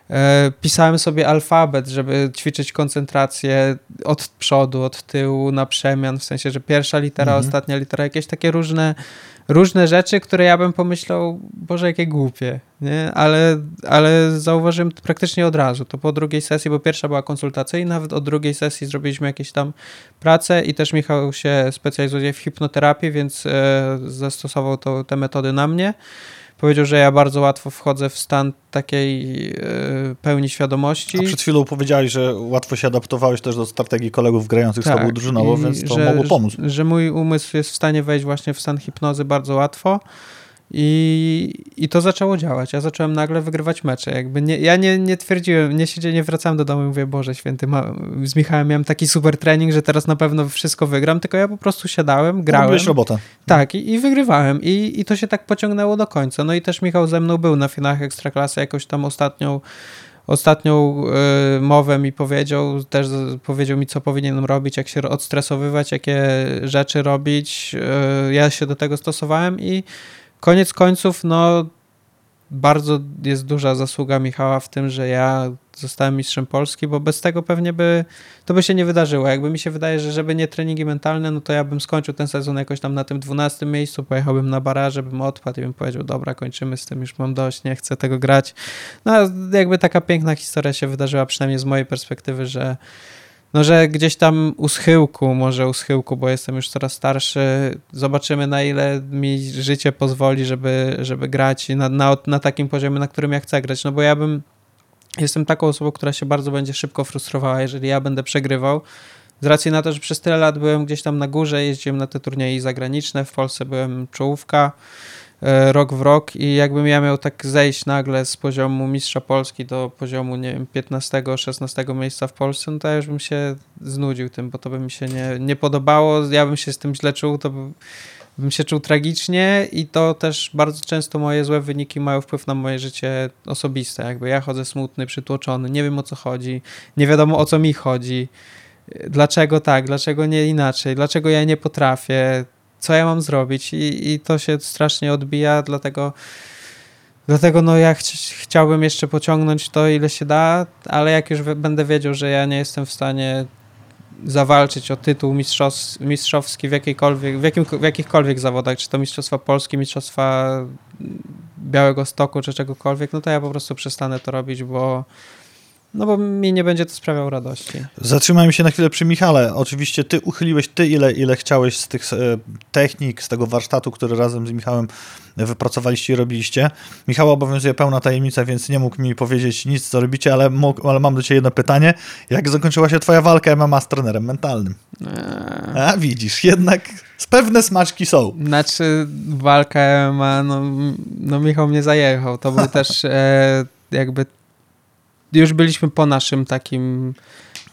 E, pisałem sobie alfabet, żeby ćwiczyć koncentrację od przodu, od tyłu, na przemian, w sensie, że pierwsza litera, mhm. ostatnia litera, jakieś takie różne różne rzeczy, które ja bym pomyślał, Boże, jakie głupie, nie? Ale, ale zauważyłem praktycznie od razu. To po drugiej sesji, bo pierwsza była konsultacyjna, od drugiej sesji zrobiliśmy jakieś tam prace i też Michał się specjalizuje w hipnoterapii, więc e, zastosował to, te metody na mnie powiedział, że ja bardzo łatwo wchodzę w stan takiej e, pełni świadomości. A przed chwilą powiedziałeś, że łatwo się adaptowałeś też do strategii kolegów grających tak, z tobą drużynowo, więc to że, mogło pomóc. Że, że mój umysł jest w stanie wejść właśnie w stan hipnozy bardzo łatwo. I, I to zaczęło działać. Ja zacząłem nagle wygrywać mecze. Jakby nie, ja nie, nie twierdziłem, nie siedziałem, nie wracałem do domu i mówię, Boże święty, ma, z Michałem miałem taki super trening, że teraz na pewno wszystko wygram, tylko ja po prostu siadałem, grałem. Robiłeś robotę. Tak, i, i wygrywałem. I, I to się tak pociągnęło do końca. No i też Michał ze mną był na finałach Ekstraklasy jakoś tam ostatnią ostatnią y, mowę mi powiedział, też powiedział mi, co powinienem robić, jak się odstresowywać, jakie rzeczy robić. Y, ja się do tego stosowałem i koniec końców, no bardzo jest duża zasługa Michała w tym, że ja zostałem mistrzem Polski, bo bez tego pewnie by to by się nie wydarzyło. Jakby mi się wydaje, że żeby nie treningi mentalne, no to ja bym skończył ten sezon jakoś tam na tym 12 miejscu, pojechałbym na baraże, bym odpadł i bym powiedział, dobra, kończymy z tym, już mam dość, nie chcę tego grać. No jakby taka piękna historia się wydarzyła, przynajmniej z mojej perspektywy, że no, że gdzieś tam u schyłku, może u schyłku, bo jestem już coraz starszy, zobaczymy na ile mi życie pozwoli, żeby, żeby grać na, na, na takim poziomie, na którym ja chcę grać, no bo ja bym, jestem taką osobą, która się bardzo będzie szybko frustrowała, jeżeli ja będę przegrywał, z racji na to, że przez tyle lat byłem gdzieś tam na górze, jeździłem na te turnieje zagraniczne, w Polsce byłem czołówka, rok w rok i jakbym ja miał tak zejść nagle z poziomu mistrza Polski do poziomu, nie wiem, 15-16 miejsca w Polsce, no to ja już bym się znudził tym, bo to by mi się nie, nie podobało, ja bym się z tym źle czuł, to by, bym się czuł tragicznie i to też bardzo często moje złe wyniki mają wpływ na moje życie osobiste, jakby ja chodzę smutny, przytłoczony, nie wiem o co chodzi, nie wiadomo o co mi chodzi, dlaczego tak, dlaczego nie inaczej, dlaczego ja nie potrafię, co ja mam zrobić? I, i to się strasznie odbija, dlatego Dlatego no ja ch chciałbym jeszcze pociągnąć to ile się da, ale jak już będę wiedział, że ja nie jestem w stanie zawalczyć o tytuł mistrzows mistrzowski w, jakiejkolwiek, w, jakim, w jakichkolwiek zawodach, czy to Mistrzostwa Polski, Mistrzostwa Białego Stoku, czy czegokolwiek, no to ja po prostu przestanę to robić, bo no bo mi nie będzie to sprawiał radości. Zatrzymajmy się na chwilę przy Michale. Oczywiście ty uchyliłeś ty ile, ile chciałeś z tych e, technik, z tego warsztatu, który razem z Michałem wypracowaliście i robiliście. Michał obowiązuje pełna tajemnica, więc nie mógł mi powiedzieć nic, co robicie, ale, mógł, ale mam do ciebie jedno pytanie. Jak zakończyła się twoja walka MMA z trenerem mentalnym? Eee. A widzisz, jednak pewne smaczki są. Znaczy walka MMA, no, no Michał mnie zajechał. To był też e, jakby już byliśmy po naszym takim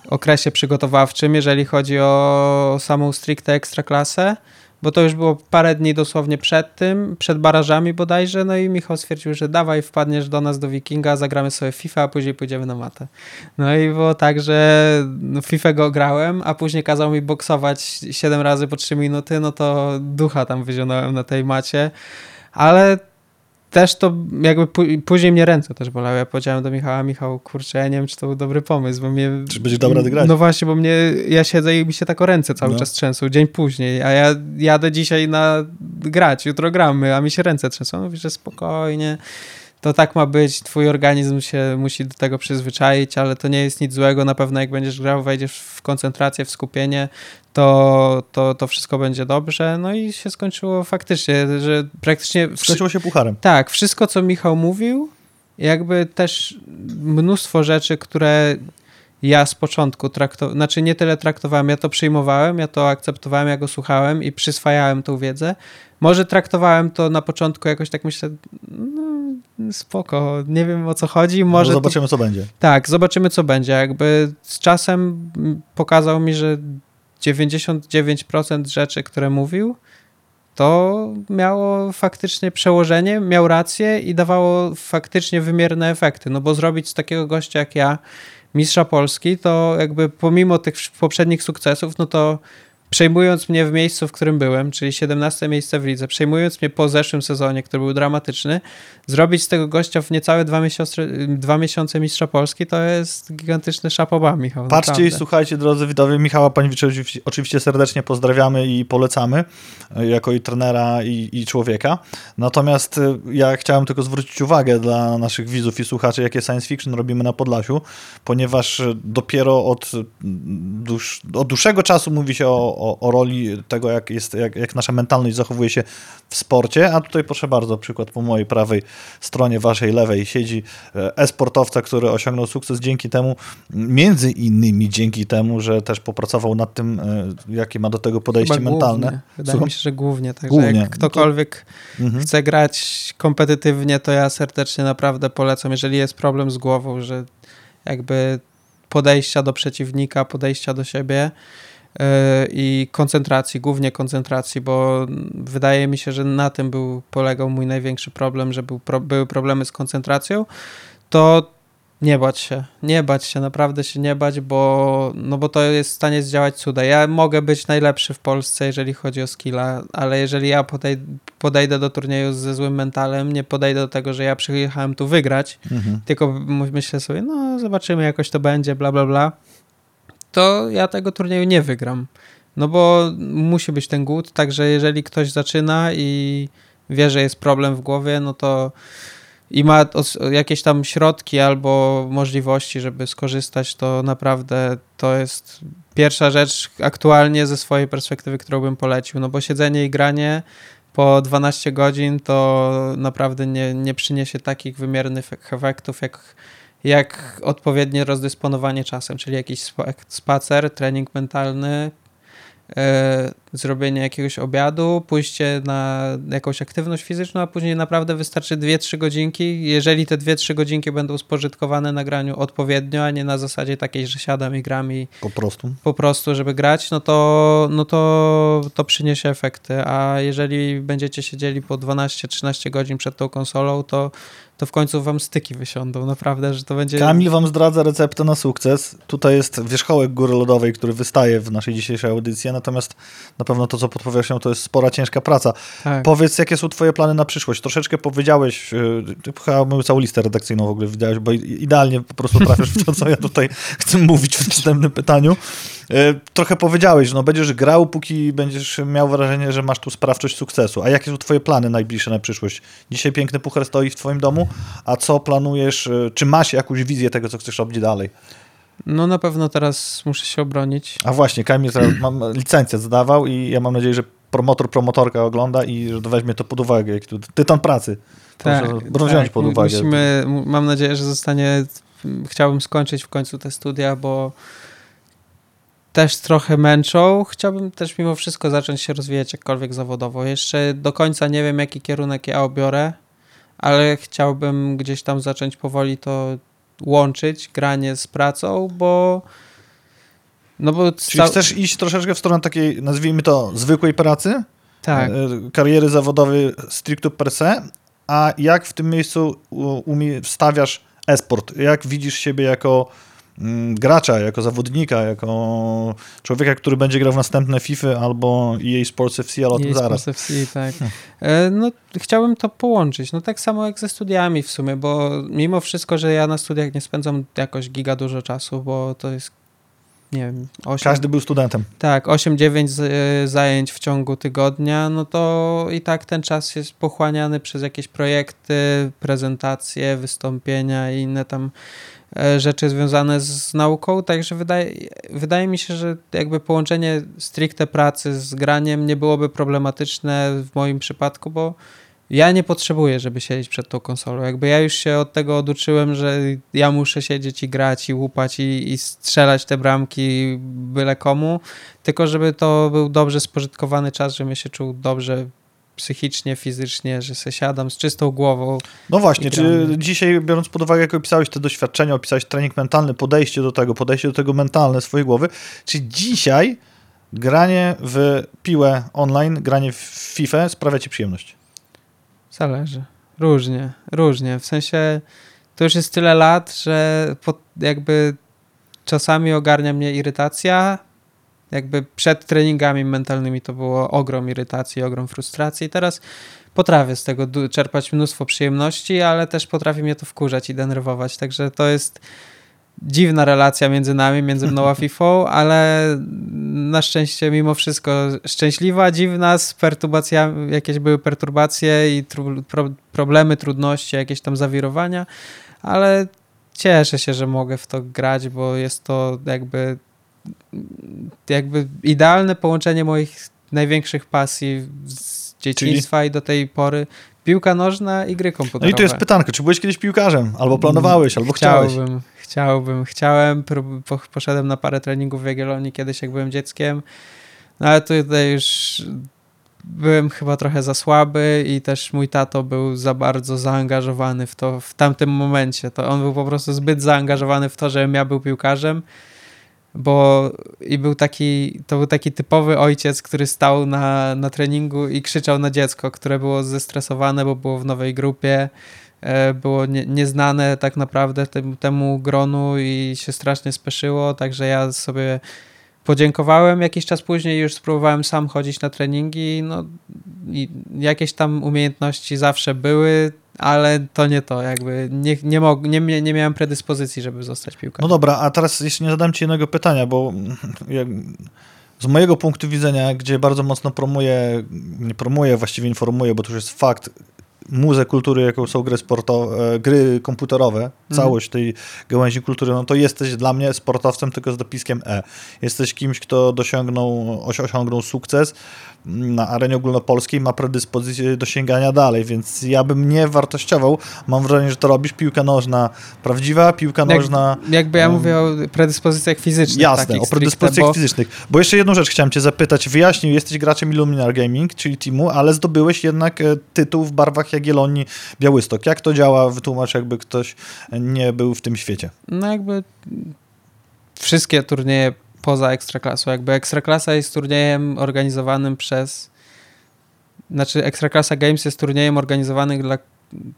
okresie przygotowawczym, jeżeli chodzi o samą stricte ekstraklasę, bo to już było parę dni dosłownie przed tym, przed barażami bodajże, no i Michał stwierdził, że dawaj, wpadniesz do nas do Wikinga, zagramy sobie FIFA, a później pójdziemy na matę. No i było tak, że no, FIFA go grałem, a później kazał mi boksować 7 razy po 3 minuty, no to ducha tam wyzionąłem na tej macie, ale też to jakby później mnie ręce też bolały. Ja powiedziałem do Michała, Michał, kurczę, ja nie wiem, czy to był dobry pomysł, bo mnie... Czy będzie dobra grać? No właśnie, bo mnie, ja siedzę i mi się tak o ręce cały no. czas trzęsą, dzień później, a ja jadę dzisiaj na grać, jutro gramy, a mi się ręce trzęsą. Mówi, że spokojnie, to tak ma być, twój organizm się musi do tego przyzwyczaić, ale to nie jest nic złego, na pewno jak będziesz grał, wejdziesz w koncentrację, w skupienie, to, to, to wszystko będzie dobrze. No i się skończyło faktycznie, że praktycznie... Skończyło się pucharem. Tak, wszystko co Michał mówił, jakby też mnóstwo rzeczy, które ja z początku traktowałem, znaczy nie tyle traktowałem, ja to przyjmowałem, ja to akceptowałem, ja go słuchałem i przyswajałem tą wiedzę. Może traktowałem to na początku jakoś tak myślę, no spoko, nie wiem o co chodzi. No może no zobaczymy, co będzie. Tak, zobaczymy, co będzie. Jakby z czasem pokazał mi, że 99% rzeczy, które mówił, to miało faktycznie przełożenie, miał rację i dawało faktycznie wymierne efekty. No bo zrobić z takiego gościa jak ja, mistrza Polski, to jakby pomimo tych poprzednich sukcesów, no to przejmując mnie w miejscu, w którym byłem, czyli 17 miejsce w lidze, przejmując mnie po zeszłym sezonie, który był dramatyczny, zrobić z tego gościa w niecałe dwa miesiące, dwa miesiące mistrza Polski, to jest gigantyczny szapoba, Michał. Patrzcie naprawdę. i słuchajcie, drodzy widowie, Michała Paniewicza oczywiście serdecznie pozdrawiamy i polecamy, e, jako i trenera i, i człowieka. Natomiast e, ja chciałem tylko zwrócić uwagę dla naszych widzów i słuchaczy, jakie science fiction robimy na Podlasiu, ponieważ dopiero od, dłuż, od dłuższego czasu mówi się o o, o roli tego, jak, jest, jak, jak nasza mentalność zachowuje się w sporcie, a tutaj proszę bardzo, przykład po mojej prawej stronie, waszej lewej siedzi e, e-sportowca, który osiągnął sukces dzięki temu, między innymi dzięki temu, że też popracował nad tym, e, jakie ma do tego podejście Chyba mentalne. Głównie. Wydaje Słucham? mi się, że głównie, także głównie. jak ktokolwiek mhm. chce grać kompetytywnie, to ja serdecznie naprawdę polecam, jeżeli jest problem z głową, że jakby podejścia do przeciwnika, podejścia do siebie, i koncentracji, głównie koncentracji, bo wydaje mi się, że na tym był, polegał mój największy problem, że był, były problemy z koncentracją, to Nie bać się, nie bać się, naprawdę się nie bać, bo, no bo to jest w stanie zdziałać cuda. Ja mogę być najlepszy w Polsce, jeżeli chodzi o skilla, ale jeżeli ja podejdę, podejdę do turnieju ze złym mentalem, nie podejdę do tego, że ja przyjechałem tu wygrać, Mhm. tylko myślę sobie, no zobaczymy, jakoś to będzie, bla, bla, bla, to ja tego turnieju nie wygram. No bo musi być ten głód, także jeżeli ktoś zaczyna i wie, że jest problem w głowie, no to i ma jakieś tam środki albo możliwości, żeby skorzystać, to naprawdę to jest pierwsza rzecz aktualnie ze swojej perspektywy, którą bym polecił. No bo siedzenie i granie po 12 godzin to naprawdę nie, nie przyniesie takich wymiernych efektów, jak, jak odpowiednie rozdysponowanie czasem, czyli jakiś spa- spacer, trening mentalny, e, zrobienie jakiegoś obiadu, pójście na jakąś aktywność fizyczną, a później naprawdę wystarczy 2-3 godzinki. Jeżeli te 2-3 godzinki będą spożytkowane na graniu odpowiednio, a nie na zasadzie takiej, że siadam i gram i Po prostu. po prostu, żeby grać, no to, no to, to przyniesie efekty. A jeżeli będziecie siedzieli po 12-13 godzin przed tą konsolą, to, to w końcu wam styki wysiądą. Naprawdę, że to będzie. Kamil wam zdradza receptę na sukces. Tutaj jest wierzchołek góry lodowej, który wystaje w naszej dzisiejszej audycji, natomiast na pewno to, co pod powierzchnią, to jest spora, ciężka praca. Tak. Powiedz, jakie są twoje plany na przyszłość? Troszeczkę powiedziałeś, ty chyba moją całą listę redakcyjną w ogóle widziałeś, bo idealnie po prostu trafiasz w to, co ja tutaj chcę mówić w następnym pytaniu. Yy, Trochę powiedziałeś, no będziesz grał, póki będziesz miał wrażenie, że masz tu sprawczość sukcesu. A jakie są twoje plany najbliższe na przyszłość? Dzisiaj piękny puchar stoi w twoim domu, a co planujesz, yy, czy masz jakąś wizję tego, co chcesz robić dalej? No na pewno teraz muszę się obronić. A właśnie, Kamil mam licencję zdawał i ja mam nadzieję, że promotor, promotorka ogląda i że weźmie to pod uwagę. Jak tu tytan pracy. Proszę wziąć pod mu- uwagę. Tak, Musimy, mam nadzieję, że zostanie. Chciałbym skończyć w końcu te studia, bo też trochę męczą. Chciałbym też mimo wszystko zacząć się rozwijać jakkolwiek zawodowo. Jeszcze do końca nie wiem, jaki kierunek ja obiorę, ale chciałbym gdzieś tam zacząć powoli to łączyć, granie z pracą, bo no bo Czyli chcesz iść troszeczkę w stronę takiej, nazwijmy to, zwykłej pracy, tak, e, kariery zawodowej stricte per se, a jak w tym miejscu wstawiasz esport? Jak widzisz siebie jako gracza, jako zawodnika, jako człowieka, który będzie grał w następne FIFA albo EA Sports FC, ale o tym EA zaraz. Sports FC, tak. E, No, chciałbym to połączyć. No tak samo jak ze studiami w sumie, bo mimo wszystko, że ja na studiach nie spędzam jakoś giga dużo czasu, bo to jest nie wiem, 8, Każdy był studentem. tak, 8-9 z- e, zajęć w ciągu tygodnia, no to i tak ten czas jest pochłaniany przez jakieś projekty, prezentacje, wystąpienia i inne tam e, rzeczy związane z nauką, także wydaje, wydaje mi się, że jakby połączenie stricte pracy z graniem nie byłoby problematyczne w moim przypadku, bo ja nie potrzebuję, żeby siedzieć przed tą konsolą. Jakby ja już się od tego oduczyłem, że ja muszę siedzieć i grać i łupać i, i strzelać te bramki byle komu, tylko żeby to był dobrze spożytkowany czas, żebym się czuł dobrze psychicznie, fizycznie, że se siadam z czystą głową. No właśnie, czy dzisiaj, biorąc pod uwagę, jak opisałeś te doświadczenia, opisałeś trening mentalny, podejście do tego, podejście do tego mentalne swojej głowy, czy dzisiaj granie w piłę online, granie w FIFA sprawia ci przyjemność? Zależy. Różnie, różnie. W sensie to już jest tyle lat, że jakby czasami ogarnia mnie irytacja. Jakby przed treningami mentalnymi to było ogrom irytacji, ogrom frustracji. Teraz potrafię z tego czerpać mnóstwo przyjemności, ale też potrafi mnie to wkurzać i denerwować. Także to jest dziwna relacja między nami, między mną a FIFA, ale na szczęście mimo wszystko szczęśliwa, dziwna, z perturbacjami, jakieś były perturbacje i tru, pro, problemy, trudności, jakieś tam zawirowania, ale cieszę się, że mogę w to grać, bo jest to jakby jakby idealne połączenie moich największych pasji z dzieciństwa i do tej pory piłka nożna i gry No komputerowe. i tu jest pytanko, czy byłeś kiedyś piłkarzem? Albo planowałeś, albo chciałeś? Chciałbym, chciałbym, chciałem. Poszedłem na parę treningów w Jagiellonii kiedyś, jak byłem dzieckiem. No ale tutaj już byłem chyba trochę za słaby i też mój tato był za bardzo zaangażowany w to w tamtym momencie. To on był po prostu zbyt zaangażowany w to, żebym ja był piłkarzem. Bo i był taki, to był taki typowy ojciec, który stał na, na treningu i krzyczał na dziecko, które było zestresowane, bo było w nowej grupie e, było nie, nieznane tak naprawdę tym, temu gronu i się strasznie speszyło, także ja sobie podziękowałem. Jakiś czas później już spróbowałem sam chodzić na treningi, no i jakieś tam umiejętności zawsze były, ale to nie to, jakby nie, nie, mog, nie, nie miałem predyspozycji, żeby zostać piłkarzem. No dobra, a teraz jeszcze nie zadam ci jednego pytania, bo jak, z mojego punktu widzenia, gdzie bardzo mocno promuję, nie promuję, właściwie informuję, bo to już jest fakt, muzę kultury, jaką są gry sportowe, gry komputerowe, mhm. całość tej gałęzi kultury, no to jesteś dla mnie sportowcem tylko z dopiskiem E. Jesteś kimś, kto dosiągnął, osiągnął sukces, na arenie ogólnopolskiej ma predyspozycję do sięgania dalej, więc ja bym nie wartościował. Mam wrażenie, że to robisz piłka nożna prawdziwa, piłka Jak, nożna... Jakby ja um, mówię o predyspozycjach fizycznych. Jasne, o predyspozycjach bo... fizycznych. Bo jeszcze jedną rzecz chciałem cię zapytać. Wyjaśnił, jesteś graczem Illuminar Gaming, czyli teamu, ale zdobyłeś jednak e, tytuł w barwach Jagiellonii Białystok. Jak to działa? Wytłumacz, jakby ktoś nie był w tym świecie. No jakby wszystkie turnieje poza Ekstraklasą. Jakby Ekstraklasa jest turniejem organizowanym przez... Znaczy Ekstraklasa Games jest turniejem organizowanym dla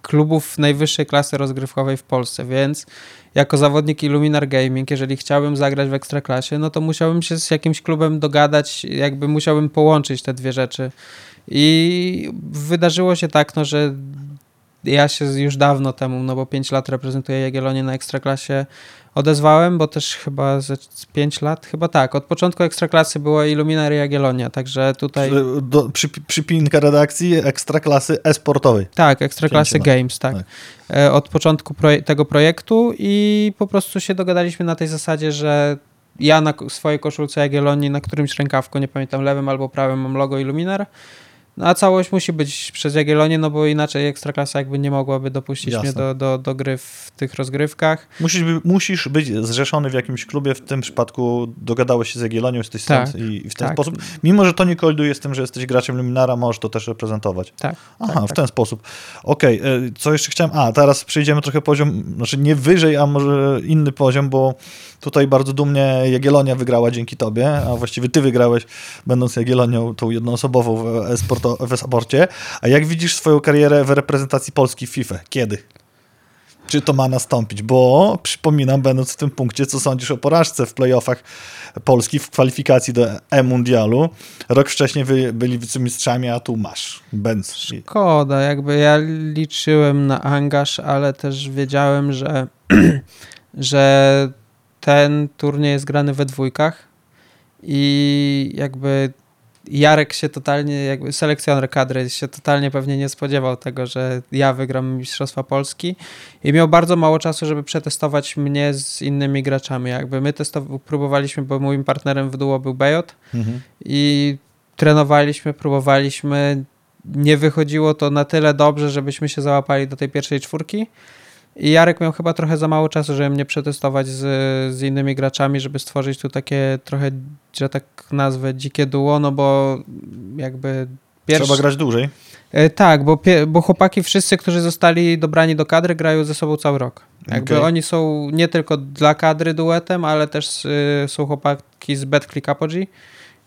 klubów najwyższej klasy rozgrywkowej w Polsce, więc jako zawodnik Illuminar Gaming, jeżeli chciałbym zagrać w Ekstraklasie, no to musiałbym się z jakimś klubem dogadać, jakby musiałbym połączyć te dwie rzeczy. I wydarzyło się tak, no, że ja się już dawno temu, no bo 5 lat reprezentuję Jagiellonię na Ekstraklasie, odezwałem, bo też chyba ze 5 lat, chyba tak, od początku Ekstraklasy była Illuminary Jagiellonia, także tutaj... Do, przy, przypinka redakcji Ekstraklasy e-sportowej. Tak, Ekstraklasy Games, tak. tak. E, od początku proje tego projektu i po prostu się dogadaliśmy na tej zasadzie, że ja na swojej koszulce Jagiellonii na którymś rękawku, nie pamiętam, lewym albo prawym mam logo Illuminar, no a całość musi być przez Jagiellonię, no bo inaczej Ekstraklasa jakby nie mogłaby dopuścić Jasne. mnie do, do, do gry w tych rozgrywkach. Musisz, musisz być zrzeszony w jakimś klubie, w tym przypadku dogadałeś się z Jagiellonią, jesteś tak, stąd i, w ten tak. sposób, mimo że to nie kolduje z tym, że jesteś graczem Luminara, możesz to też reprezentować. Tak. Aha, tak, w tak. ten sposób. Okej, okay. E, co jeszcze chciałem, a teraz przejdziemy trochę poziom, znaczy nie wyżej, a może inny poziom, bo tutaj bardzo dumnie Jagiellonia wygrała dzięki tobie, a właściwie ty wygrałeś, będąc Jagiellonią, tą jednoosobową w e-sport w sporcie. A jak widzisz swoją karierę w reprezentacji Polski w FIFA? Kiedy? Czy to ma nastąpić? Bo przypominam, będąc w tym punkcie, co sądzisz o porażce w playoffach Polski w kwalifikacji do E-Mundialu. Rok wcześniej wy, byli wicemistrzami, a tu masz Benz. Szkoda, jakby ja liczyłem na angaż, ale też wiedziałem, że, że ten turniej jest grany we dwójkach i jakby Jarek się totalnie, jakby selekcjoner kadry się totalnie pewnie nie spodziewał tego, że ja wygram Mistrzostwa Polski i miał bardzo mało czasu, żeby przetestować mnie z innymi graczami. Jakby my testow- próbowaliśmy, bo moim partnerem w duo był Bejot mhm. i trenowaliśmy, próbowaliśmy. Nie wychodziło to na tyle dobrze, żebyśmy się załapali do tej pierwszej czwórki. I Jarek miał chyba trochę za mało czasu, żeby mnie przetestować z, z innymi graczami, żeby stworzyć tu takie trochę, że tak nazwę, dzikie duo, no bo jakby pierwszy... Trzeba grać dłużej. E, tak, bo, bo chłopaki wszyscy, którzy zostali dobrani do kadry, grają ze sobą cały rok. Jakby okay. oni są nie tylko dla kadry duetem, ale też y, są chłopaki z Bad Click Apogee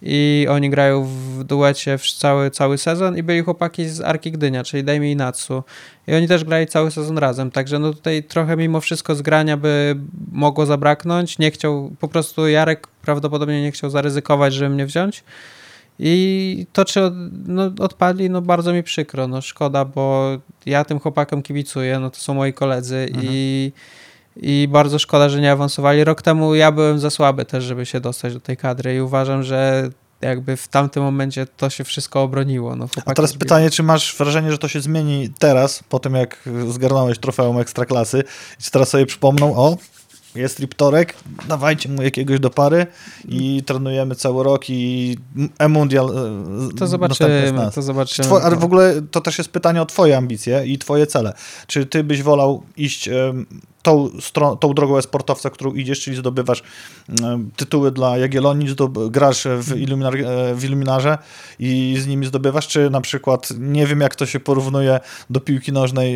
i oni grają w duecie cały, cały sezon i byli chłopaki z Arki Gdynia, czyli Dajmi i Natsu. I oni też grali cały sezon razem, także no tutaj trochę mimo wszystko zgrania by mogło zabraknąć. Nie chciał, po prostu Jarek prawdopodobnie nie chciał zaryzykować, żeby mnie wziąć. I to, czy no, odpadli, no bardzo mi przykro, no szkoda, bo ja tym chłopakom kibicuję, no to są moi koledzy mhm. i i bardzo szkoda, że nie awansowali. Rok temu ja byłem za słaby też, żeby się dostać do tej kadry i uważam, że jakby w tamtym momencie to się wszystko obroniło. No, A teraz pytanie, czy masz wrażenie, że to się zmieni teraz, po tym jak zgarnąłeś trofeum Ekstraklasy i czy teraz sobie przypomną, o, jest Riptorek, dawajcie mu jakiegoś do pary i trenujemy cały rok i e-mundial e, to zobaczymy, to zobaczymy. Two, ale w ogóle to też jest pytanie o twoje ambicje i twoje cele. Czy ty byś wolał iść tą, tą drogą e-sportowca, którą idziesz, czyli zdobywasz tytuły dla Jagiellonii, grasz w, Illuminar, e, w Illuminarze i z nimi zdobywasz, czy na przykład, nie wiem jak to się porównuje do piłki nożnej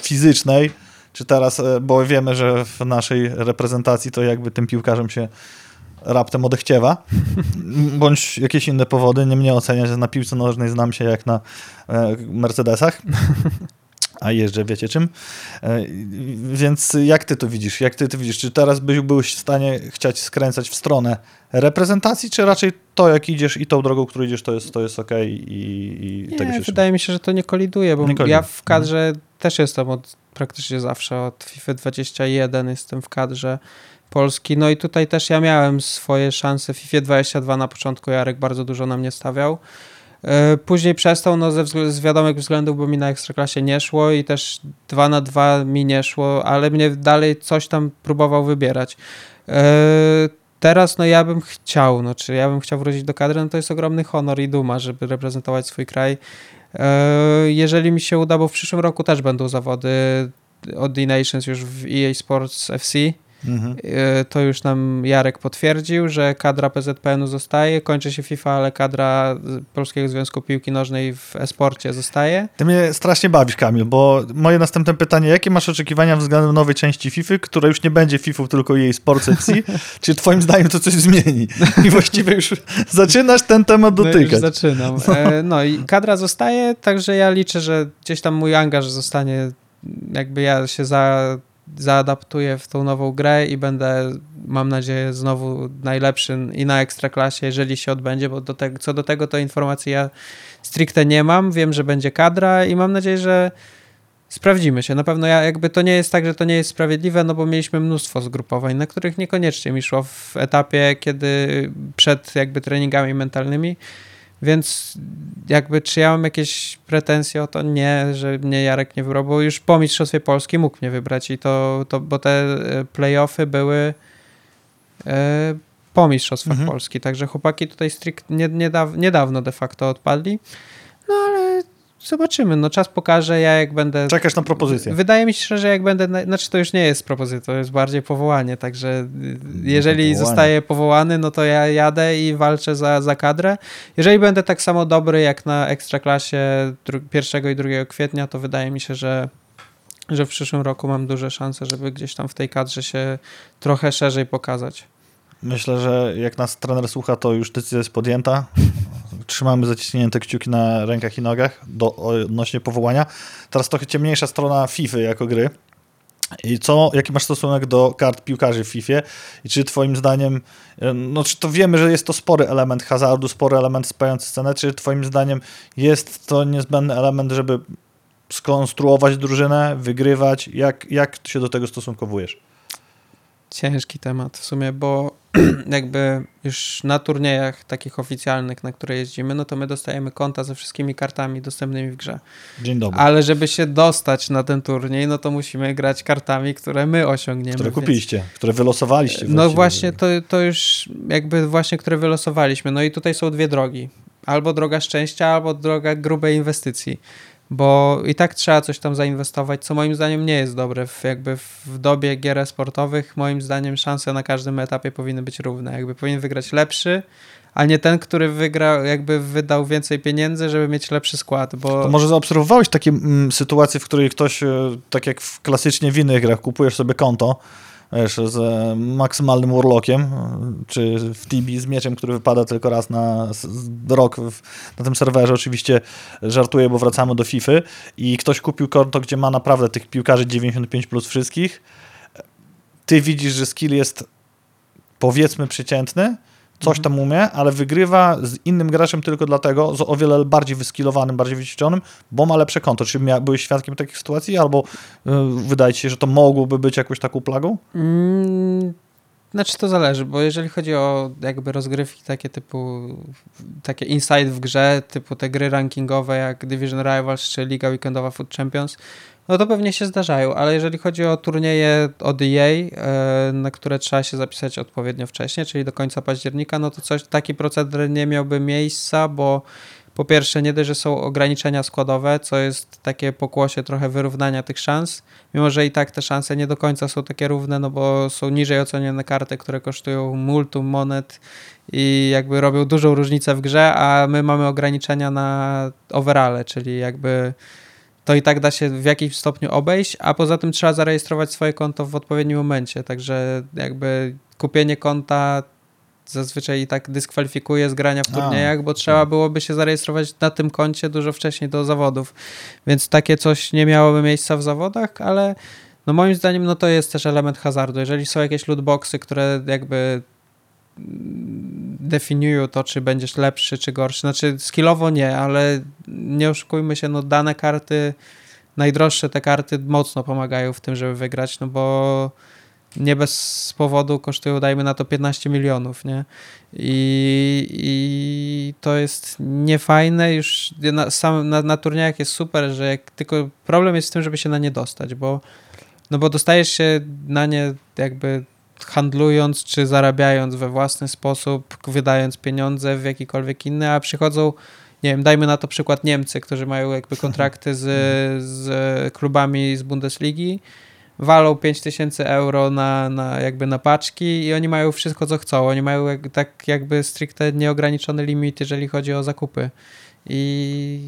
fizycznej, czy teraz, e, bo wiemy, że w naszej reprezentacji to jakby tym piłkarzem się raptem odechciewa, bądź jakieś inne powody, nie mnie oceniać, że na piłce nożnej znam się jak na e, Mercedesach. a jeżdżę wiecie czym. E, więc jak ty to widzisz? Jak ty to widzisz? Czy teraz byś byłeś w stanie chcieć skręcać w stronę reprezentacji, czy raczej to, jak idziesz i tą drogą, którą idziesz, to jest, to jest okej okay i, i nie, tego się wydaje mi się, że to nie koliduje, bo nie koliduje. ja w kadrze mhm. Też jestem od praktycznie zawsze, od FIFA 21 jestem w kadrze Polski, no i tutaj też ja miałem swoje szanse w FIFA 22 na początku, Jarek bardzo dużo na mnie stawiał, E, później przestał, no ze, z wiadomych względów, bo mi na Ekstraklasie nie szło i też 2 na 2 mi nie szło, ale mnie dalej coś tam próbował wybierać. E, teraz no ja bym chciał, no czy ja bym chciał wrócić do kadry, no to jest ogromny honor i duma, żeby reprezentować swój kraj. E, jeżeli mi się uda, bo w przyszłym roku też będą zawody od The Nations już w EA Sports FC, Mhm. E, to już nam Jarek potwierdził, że kadra PZPN-u zostaje, kończy się FIFA, ale kadra Polskiego Związku Piłki Nożnej w esporcie zostaje. Ty mnie strasznie bawisz, Kamil, bo moje następne pytanie, jakie masz oczekiwania względem nowej części FIFA, która już nie będzie FIFA, tylko jej Sports FC? Czy twoim zdaniem to coś zmieni? I właściwie już zaczynasz ten temat dotykać. No już zaczynam. E, no i kadra zostaje, także ja liczę, że gdzieś tam mój angaż zostanie, jakby ja się za zaadaptuję w tą nową grę i będę, mam nadzieję, znowu najlepszy i na ekstraklasie, jeżeli się odbędzie, bo do tego, co do tego to informacji ja stricte nie mam. Wiem, że będzie kadra i mam nadzieję, że sprawdzimy się. Na pewno ja jakby to nie jest tak, że to nie jest sprawiedliwe, no bo mieliśmy mnóstwo zgrupowań, na których niekoniecznie mi szło w etapie, kiedy przed jakby treningami mentalnymi więc jakby czy ja mam jakieś pretensje o to? Nie, że mnie Jarek nie wybrał, bo już po Mistrzostwie Polski mógł mnie wybrać i to, to bo te e, playoffy były e, po Mistrzostwach mhm. Polski, także chłopaki tutaj strict, nie, niedaw, niedawno de facto odpadli, no ale Zobaczymy, no czas pokaże, ja jak będę... Czekasz na propozycję. Wydaje mi się, że jak będę, znaczy to już nie jest propozycja, to jest bardziej powołanie, także jeżeli powołanie. zostaję powołany, no to ja jadę i walczę za, za kadrę. Jeżeli będę tak samo dobry jak na Ekstraklasie 1 i 2 kwietnia, to wydaje mi się, że że w przyszłym roku mam duże szanse, żeby gdzieś tam w tej kadrze się trochę szerzej pokazać. Myślę, że jak nas trener słucha, to już decyzja jest podjęta. Trzymamy zaciśnięte kciuki na rękach i nogach do, odnośnie powołania. Teraz trochę ciemniejsza strona FIFA jako gry. I co, jaki masz stosunek do kart piłkarzy w FIFA? I czy twoim zdaniem, no czy to wiemy, że jest to spory element hazardu, spory element spający scenę, czy twoim zdaniem jest to niezbędny element, żeby skonstruować drużynę, wygrywać? Jak, jak się do tego stosunkowujesz? Ciężki temat w sumie, bo jakby już na turniejach takich oficjalnych, na które jeździmy, no to my dostajemy konta ze wszystkimi kartami dostępnymi w grze. Dzień dobry. Ale żeby się dostać na ten turniej, no to musimy grać kartami, które my osiągniemy. Które kupiliście, więc... które wylosowaliście. No właśnie, to, to już jakby właśnie, które wylosowaliśmy. No i tutaj są dwie drogi. Albo droga szczęścia, albo droga grubej inwestycji bo i tak trzeba coś tam zainwestować, co moim zdaniem nie jest dobre. W, jakby w dobie gier sportowych, moim zdaniem, szanse na każdym etapie powinny być równe. Jakby powinien wygrać lepszy, a nie ten, który wygrał, jakby wydał więcej pieniędzy, żeby mieć lepszy skład. Bo... To może zaobserwowałeś takie mm, sytuacje, w której ktoś, e, tak jak w klasycznie w innych grach, kupujesz sobie konto wiesz, z maksymalnym urlokiem, czy w Tibi z mieczem, który wypada tylko raz na rok na tym serwerze. Oczywiście żartuję, bo wracamy do FIFA i ktoś kupił konto, gdzie ma naprawdę tych piłkarzy 95 plus wszystkich. Ty widzisz, że skill jest powiedzmy przeciętny, coś tam umie, ale wygrywa z innym graczem tylko dlatego, z o wiele bardziej wyskilowanym, bardziej wyćwiczonym, bo ma lepsze konto. Czy mia, byłeś świadkiem takich sytuacji, albo y, wydaje ci się, że to mogłoby być jakąś taką plagą? Mm, znaczy to zależy, bo jeżeli chodzi o jakby rozgrywki takie typu, takie inside w grze, typu te gry rankingowe jak Division Rivals czy Liga Weekendowa Food Champions, no to pewnie się zdarzają, ale jeżeli chodzi o turnieje od EA, e, na które trzeba się zapisać odpowiednio wcześnie, czyli do końca października, no to coś, taki proceder nie miałby miejsca, bo po pierwsze nie dość, że są ograniczenia składowe, co jest takie pokłosie trochę wyrównania tych szans, mimo że i tak te szanse nie do końca są takie równe, no bo są niżej ocenione karty, które kosztują multum monet i jakby robią dużą różnicę w grze, a my mamy ograniczenia na overale, czyli jakby to i tak da się w jakimś stopniu obejść, a poza tym trzeba zarejestrować swoje konto w odpowiednim momencie, także jakby kupienie konta zazwyczaj i tak dyskwalifikuje z grania w turniejach, bo trzeba byłoby się zarejestrować na tym koncie dużo wcześniej do zawodów. Więc takie coś nie miałoby miejsca w zawodach, ale no moim zdaniem no to jest też element hazardu. Jeżeli są jakieś lootboxy, które jakby definiują to, czy będziesz lepszy, czy gorszy. Znaczy skillowo nie, ale nie oszukujmy się, no dane karty, najdroższe te karty mocno pomagają w tym, żeby wygrać, no bo nie bez powodu kosztują, dajmy na to 15 milionów, nie? I, i to jest niefajne, już na, sam, na, na turniejach jest super, że jak, tylko problem jest w tym, żeby się na nie dostać, bo no bo dostajesz się na nie jakby handlując czy zarabiając we własny sposób, wydając pieniądze w jakikolwiek inny, a przychodzą, nie wiem, dajmy na to przykład Niemcy, którzy mają jakby kontrakty z, z klubami z Bundesligi, walą 5000 euro na, na jakby na paczki i oni mają wszystko, co chcą. Oni mają jak, tak jakby stricte nieograniczony limit, jeżeli chodzi o zakupy. I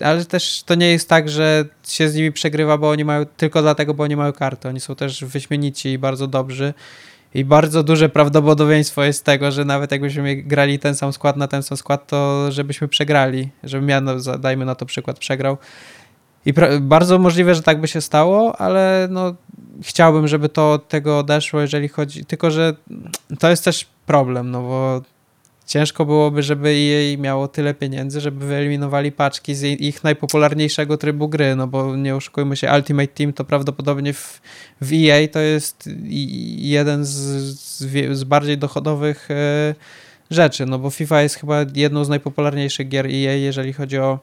ale też to nie jest tak, że się z nimi przegrywa, bo oni mają tylko dlatego, bo oni mają kartę. Oni są też wyśmienici i bardzo dobrzy. I bardzo duże prawdopodobieństwo jest tego, że nawet jakbyśmy grali ten sam skład na ten sam skład, to żebyśmy przegrali. Żebym ja, no, dajmy na to przykład, przegrał. I bardzo możliwe, że tak by się stało, ale no, chciałbym, żeby to od tego odeszło, jeżeli chodzi. Tylko, że to jest też problem, no bo ciężko byłoby, żeby EA miało tyle pieniędzy, żeby wyeliminowali paczki z ich najpopularniejszego trybu gry, no bo nie oszukujmy się, Ultimate Team to prawdopodobnie w, w EA to jest jeden z, z, z bardziej dochodowych e, rzeczy, no bo FIFA jest chyba jedną z najpopularniejszych gier EA, jeżeli chodzi o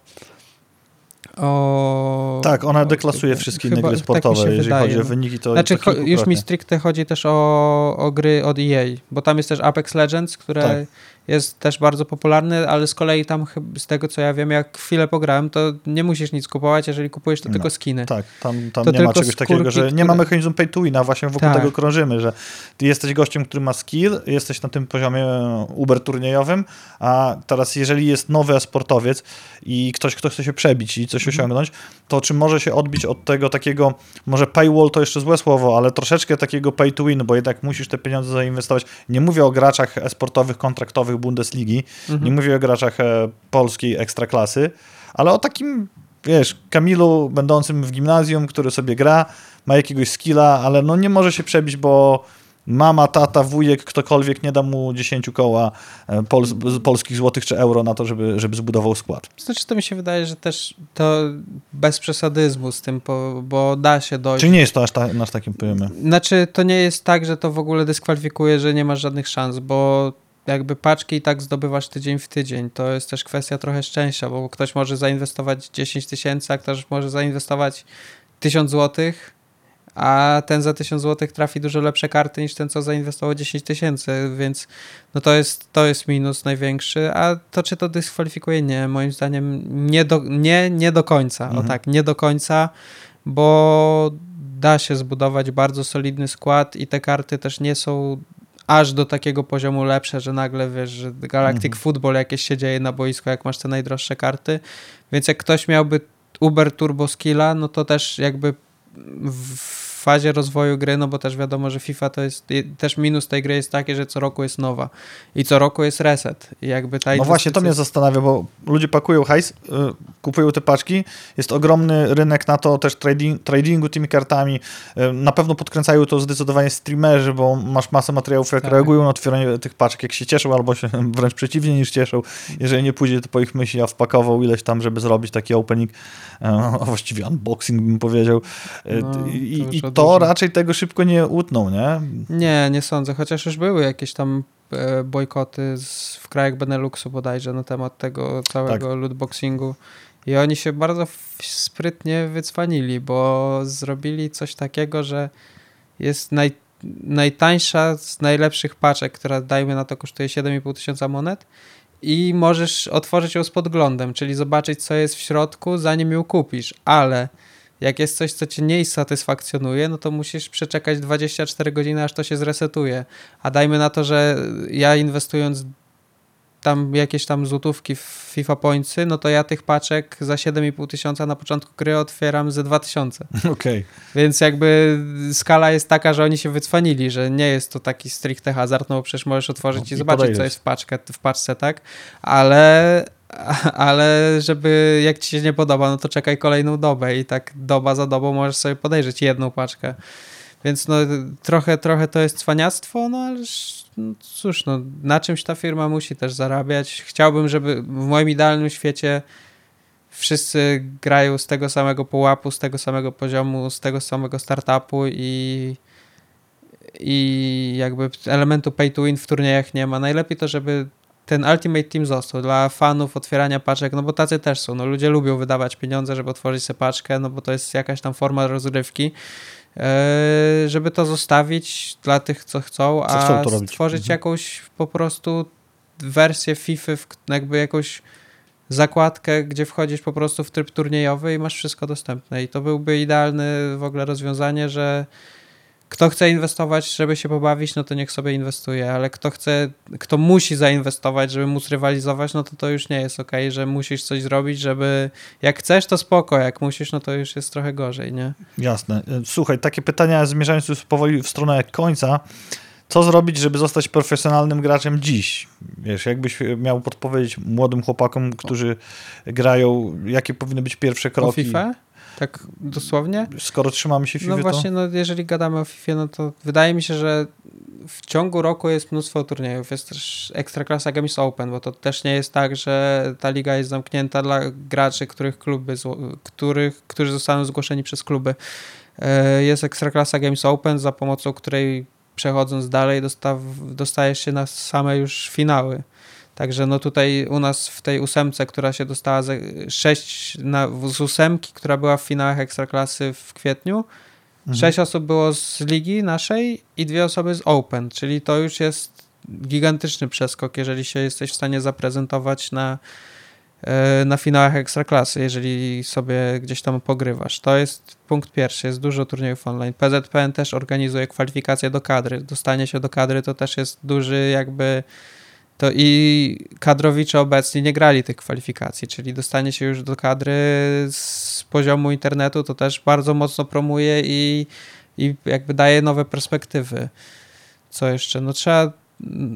o... Tak, ona deklasuje wszystkie inne gry tak sportowe, tak jeżeli wydaje. chodzi o wyniki, to Znaczy, już mi stricte chodzi też o, o gry od EA, bo tam jest też Apex Legends, które tak jest też bardzo popularny, ale z kolei tam z tego co ja wiem, jak chwilę pograłem, to nie musisz nic kupować, jeżeli kupujesz to no, tylko skiny. Tak, tam, tam nie ma czegoś takiego, że nie ma mechanizmu pay to win, a właśnie wokół tak. tego krążymy, że ty jesteś gościem, który ma skill, jesteś na tym poziomie uber turniejowym, a teraz jeżeli jest nowy sportowiec i ktoś, kto chce się przebić i coś mhm. osiągnąć, to czy może się odbić od tego takiego, może paywall to jeszcze złe słowo, ale troszeczkę takiego pay to win, bo jednak musisz te pieniądze zainwestować. Nie mówię o graczach sportowych, kontraktowych, Bundesligi. Mhm. Nie mówię o graczach e, polskiej ekstraklasy, ale o takim, wiesz, Kamilu będącym w gimnazjum, który sobie gra, ma jakiegoś skilla, ale no nie może się przebić, bo mama, tata, wujek, ktokolwiek nie da mu 10 koła e, pol, polskich złotych czy euro na to, żeby, żeby zbudował skład. Znaczy to mi się wydaje, że też to bez przesadyzmu z tym, bo da się dojść. Czy nie jest to aż, ta, aż takim poziomie? Znaczy to nie jest tak, że to w ogóle dyskwalifikuje, że nie masz żadnych szans, bo jakby paczki i tak zdobywasz tydzień w tydzień. To jest też kwestia trochę szczęścia, bo ktoś może zainwestować 10 tysięcy, a ktoś może zainwestować 1000 złotych, a ten za 1000 złotych trafi dużo lepsze karty niż ten, co zainwestował 10 tysięcy, więc no to jest, to jest minus największy, a to czy to dyskwalifikuje? Nie, moim zdaniem nie do, nie, nie do końca, mhm. o tak, nie do końca, bo da się zbudować bardzo solidny skład i te karty też nie są aż do takiego poziomu lepsze, że nagle wiesz, że Galactic mhm. Football jakieś się dzieje na boisku, jak masz te najdroższe karty. Więc jak ktoś miałby Uber Turbo Skilla, no to też jakby w fazie rozwoju gry, no bo też wiadomo, że FIFA to jest, też minus tej gry jest taki, że co roku jest nowa i co roku jest reset. I jakby ta no właśnie, to mnie zastanawia, bo ludzie pakują hajs, y, kupują te paczki, jest ogromny rynek na to też trading, tradingu tymi kartami, y, na pewno podkręcają to zdecydowanie streamerzy, bo masz masę materiałów, jak tak. reagują na otwieranie tych paczek, jak się cieszą, albo się wręcz przeciwnie niż cieszą. Jeżeli nie pójdzie to po ich myśli, a wpakował ileś tam, żeby zrobić taki opening, y, a właściwie unboxing bym powiedział. No, I, i to raczej tego szybko nie utną, nie? Nie, nie sądzę, chociaż już były jakieś tam e, bojkoty z, w krajach Beneluxu bodajże na temat tego całego tak. lootboxingu. I oni się bardzo sprytnie wycwanili, bo zrobili coś takiego, że jest naj, najtańsza z najlepszych paczek, która dajmy na to kosztuje 7,5 tysiąca monet i możesz otworzyć ją z podglądem, czyli zobaczyć co jest w środku zanim ją kupisz, ale jak jest coś, co cię nie satysfakcjonuje, no to musisz przeczekać 24 godziny, aż to się zresetuje. A dajmy na to, że ja inwestując tam jakieś tam złotówki w FIFA Pointsy, no to ja tych paczek za 7,5 tysiąca na początku gry otwieram ze 2000. Okej. Okay. Więc jakby skala jest taka, że oni się wycwanili, że nie jest to taki stricte hazard, no bo przecież możesz otworzyć no, i, i zobaczyć, co jest w, paczkę, w paczce, tak? Ale, ale żeby jak ci się nie podoba, no to czekaj kolejną dobę i tak doba za dobą możesz sobie podejrzeć jedną paczkę. Więc no trochę, trochę to jest cwaniactwo, no ale no, cóż, no, na czymś ta firma musi też zarabiać. Chciałbym, żeby w moim idealnym świecie wszyscy grają z tego samego pułapu, z tego samego poziomu, z tego samego startupu i, i jakby elementu pay to win w turniejach nie ma. Najlepiej to, żeby ten Ultimate Team został dla fanów otwierania paczek, no bo tacy też są. No, ludzie lubią wydawać pieniądze, żeby otworzyć sobie paczkę, no bo to jest jakaś tam forma rozrywki. E, żeby to zostawić dla tych, co chcą, a co chcą stworzyć mhm. jakąś po prostu wersję FIFA, jakby jakąś zakładkę, gdzie wchodzisz po prostu w tryb turniejowy i masz wszystko dostępne. I to byłby idealne w ogóle rozwiązanie, że kto chce inwestować, żeby się pobawić, no to niech sobie inwestuje, ale kto chce, kto musi zainwestować, żeby móc rywalizować, no to to już nie jest ok, że musisz coś zrobić, żeby jak chcesz, to spoko, jak musisz, no to już jest trochę gorzej, nie? Jasne. Słuchaj, takie pytania zmierzając już powoli w stronę końca. Co zrobić, żeby zostać profesjonalnym graczem dziś? Wiesz, jakbyś miał podpowiedzieć młodym chłopakom, którzy grają, jakie powinny być pierwsze kroki? O FIFA? Tak dosłownie? Skoro trzymamy się FIFA, No właśnie, to... no jeżeli gadamy o FIFA, no to wydaje mi się, że w ciągu roku jest mnóstwo turniejów. Jest też Ekstraklasa Games Open, bo to też nie jest tak, że ta liga jest zamknięta dla graczy, których kluby, których, którzy zostaną zgłoszeni przez kluby. E, jest Ekstraklasa Games Open, za pomocą której przechodząc dalej dostaw, dostajesz się na same już finały. Także no tutaj u nas w tej ósemce, która się dostała ze, sześć na, z ósemki, która była w finałach Ekstraklasy w kwietniu, mhm. sześć osób było z ligi naszej i dwie osoby z Open, czyli to już jest gigantyczny przeskok, jeżeli się jesteś w stanie zaprezentować na, e, na finałach Ekstraklasy, jeżeli sobie gdzieś tam pogrywasz. To jest punkt pierwszy, jest dużo turniejów online. PZPN też organizuje kwalifikacje do kadry. Dostanie się do kadry to też jest duży jakby to i kadrowicze obecnie nie grali tych kwalifikacji, czyli dostanie się już do kadry z poziomu internetu, to też bardzo mocno promuje i, i jakby daje nowe perspektywy. Co jeszcze? No trzeba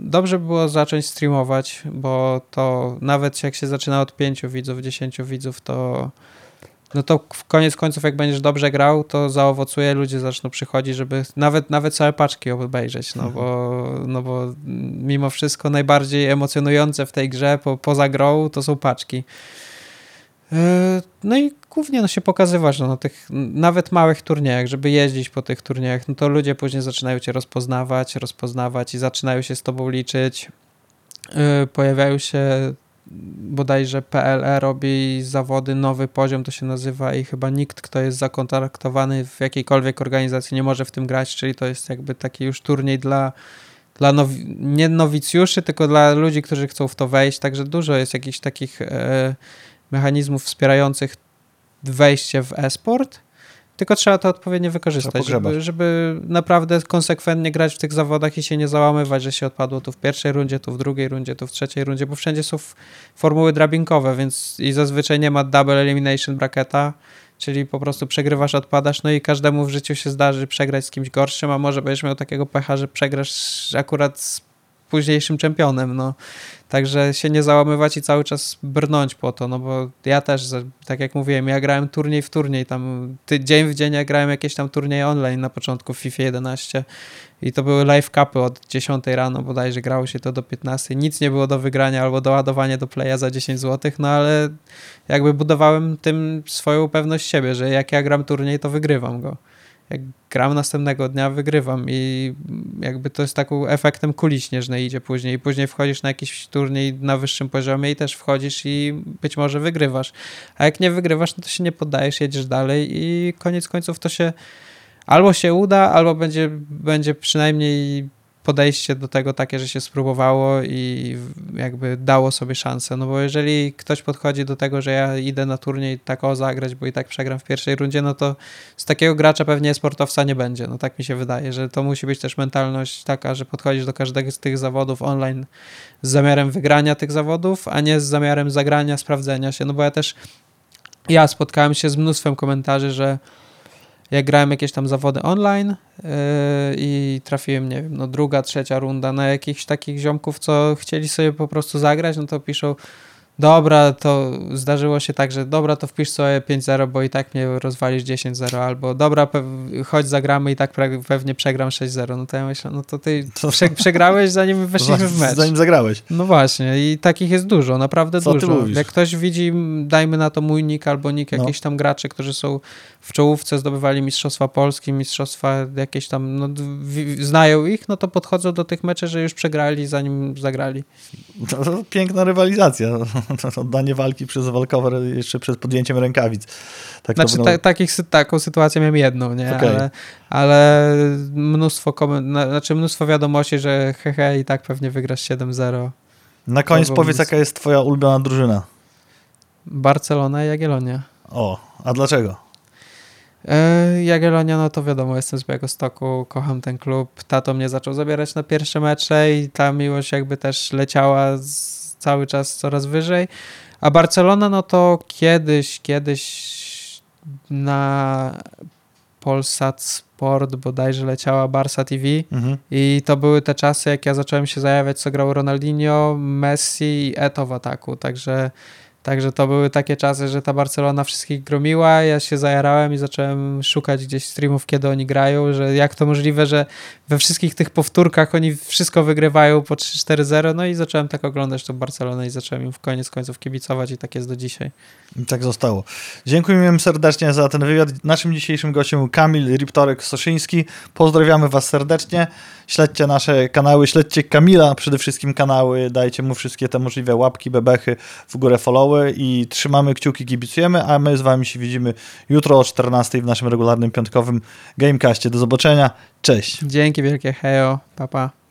dobrze by było zacząć streamować, bo to nawet jak się zaczyna od pięciu widzów, dziesięciu widzów, to no to w koniec końców, jak będziesz dobrze grał, to zaowocuje, ludzie zaczną przychodzić, żeby nawet, nawet całe paczki obejrzeć, no bo, no bo mimo wszystko najbardziej emocjonujące w tej grze po, poza grą to są paczki. E, no i głównie no, się pokazywać no, na tych nawet małych turniejach, żeby jeździć po tych turniejach, no to ludzie później zaczynają cię rozpoznawać, rozpoznawać i zaczynają się z tobą liczyć. E, pojawiają się bodajże PLE robi zawody Nowy Poziom, to się nazywa i chyba nikt, kto jest zakontraktowany w jakiejkolwiek organizacji nie może w tym grać, czyli to jest jakby taki już turniej dla, dla nowi, nie nowicjuszy, tylko dla ludzi, którzy chcą w to wejść, także dużo jest jakichś takich e, mechanizmów wspierających wejście w e-sport tylko trzeba to odpowiednio wykorzystać, żeby, żeby, naprawdę konsekwentnie grać w tych zawodach i się nie załamywać, że się odpadło tu w pierwszej rundzie, tu w drugiej rundzie, tu w trzeciej rundzie, bo wszędzie są formuły drabinkowe, więc i zazwyczaj nie ma double elimination bracketa, czyli po prostu przegrywasz, odpadasz, no i każdemu w życiu się zdarzy przegrać z kimś gorszym, a może będziesz miał takiego pecha, że przegrasz akurat z późniejszym czempionem, no. Także się nie załamywać i cały czas brnąć po to, no bo ja też, tak jak mówiłem, ja grałem turniej w turniej, tam ty, dzień w dzień ja grałem jakieś tam turnieje online na początku w FIFA 11 i to były live cupy od 10 rano bodajże, grało się to do 15, nic nie było do wygrania albo doładowania do playa za 10 zł, no ale jakby budowałem tym swoją pewność siebie, że jak ja gram turniej, to wygrywam go jak gram następnego dnia, wygrywam i jakby to jest taką efektem kuli śnieżnej idzie później. I później wchodzisz na jakiś turniej na wyższym poziomie i też wchodzisz i być może wygrywasz, a jak nie wygrywasz, no to się nie poddajesz, jedziesz dalej i koniec końców to się albo się uda, albo będzie, będzie przynajmniej podejście do tego takie, że się spróbowało i jakby dało sobie szansę. No bo jeżeli ktoś podchodzi do tego, że ja idę na turniej tak o zagrać, bo i tak przegram w pierwszej rundzie, no to z takiego gracza pewnie sportowca nie będzie. No tak mi się wydaje, że to musi być też mentalność taka, że podchodzisz do każdego z tych zawodów online z zamiarem wygrania tych zawodów, a nie z zamiarem zagrania, sprawdzenia się. No bo ja też ja spotkałem się z mnóstwem komentarzy, że jak grałem jakieś tam zawody online yy, i trafiłem, nie wiem, no druga, trzecia runda na jakichś takich ziomków, co chcieli sobie po prostu zagrać, no to piszą dobra, to zdarzyło się tak, że dobra, to wpisz sobie 5-0, bo i tak mnie rozwalisz 10-0, albo dobra, chodź zagramy i tak pewnie przegram 6-0. No to ja myślę, no to ty prze przegrałeś zanim weszliśmy w mecz. Zanim zagrałeś. No właśnie i takich jest dużo, naprawdę Co dużo. Jak ktoś widzi, dajmy na to mój nick albo nick no. jakichś tam graczy, którzy są w czołówce, zdobywali Mistrzostwa Polski, Mistrzostwa jakieś tam, no, znają ich, no to podchodzą do tych meczy, że już przegrali zanim zagrali. No, piękna rywalizacja. oddanie walki przez walkower jeszcze przed podjęciem rękawic. Tak znaczy, ta, takich, taką sytuację miałem jedną, nie? Okay. Ale, ale mnóstwo, znaczy mnóstwo wiadomości, że hehe i tak pewnie wygrasz 7-0. Na koniec powiedz, jaka jest twoja ulubiona drużyna? Barcelona i Jagiellonia. O, a dlaczego? E, Jagiellonia, no to wiadomo, jestem z Białego Stoku, kocham ten klub. Tato mnie zaczął zabierać na pierwsze mecze i ta miłość jakby też leciała z cały czas coraz wyżej. A Barcelona, no to kiedyś, kiedyś na Polsat Sport bodajże leciała Barca TV mhm. i to były te czasy, jak ja zacząłem się zajawiać, co grał Ronaldinho, Messi i Eto w ataku, także Także to były takie czasy, że ta Barcelona wszystkich gromiła, ja się zajarałem i zacząłem szukać gdzieś streamów, kiedy oni grają, że jak to możliwe, że we wszystkich tych powtórkach oni wszystko wygrywają po 3-4-0, no i zacząłem tak oglądać tą Barcelonę i zacząłem im w koniec końców kibicować i tak jest do dzisiaj. I tak zostało. Dziękujemy serdecznie za ten wywiad. Naszym dzisiejszym gościem Kamil Riptorek-Soszyński. Pozdrawiamy Was serdecznie. Śledźcie nasze kanały, śledźcie Kamila, przede wszystkim kanały, dajcie mu wszystkie te możliwe łapki, bebechy, w górę followy i trzymamy kciuki, kibicujemy, a my z Wami się widzimy jutro o 14 w naszym regularnym piątkowym Gamecastie. Do zobaczenia. Cześć. Dzięki wielkie, hejo, papa. Pa.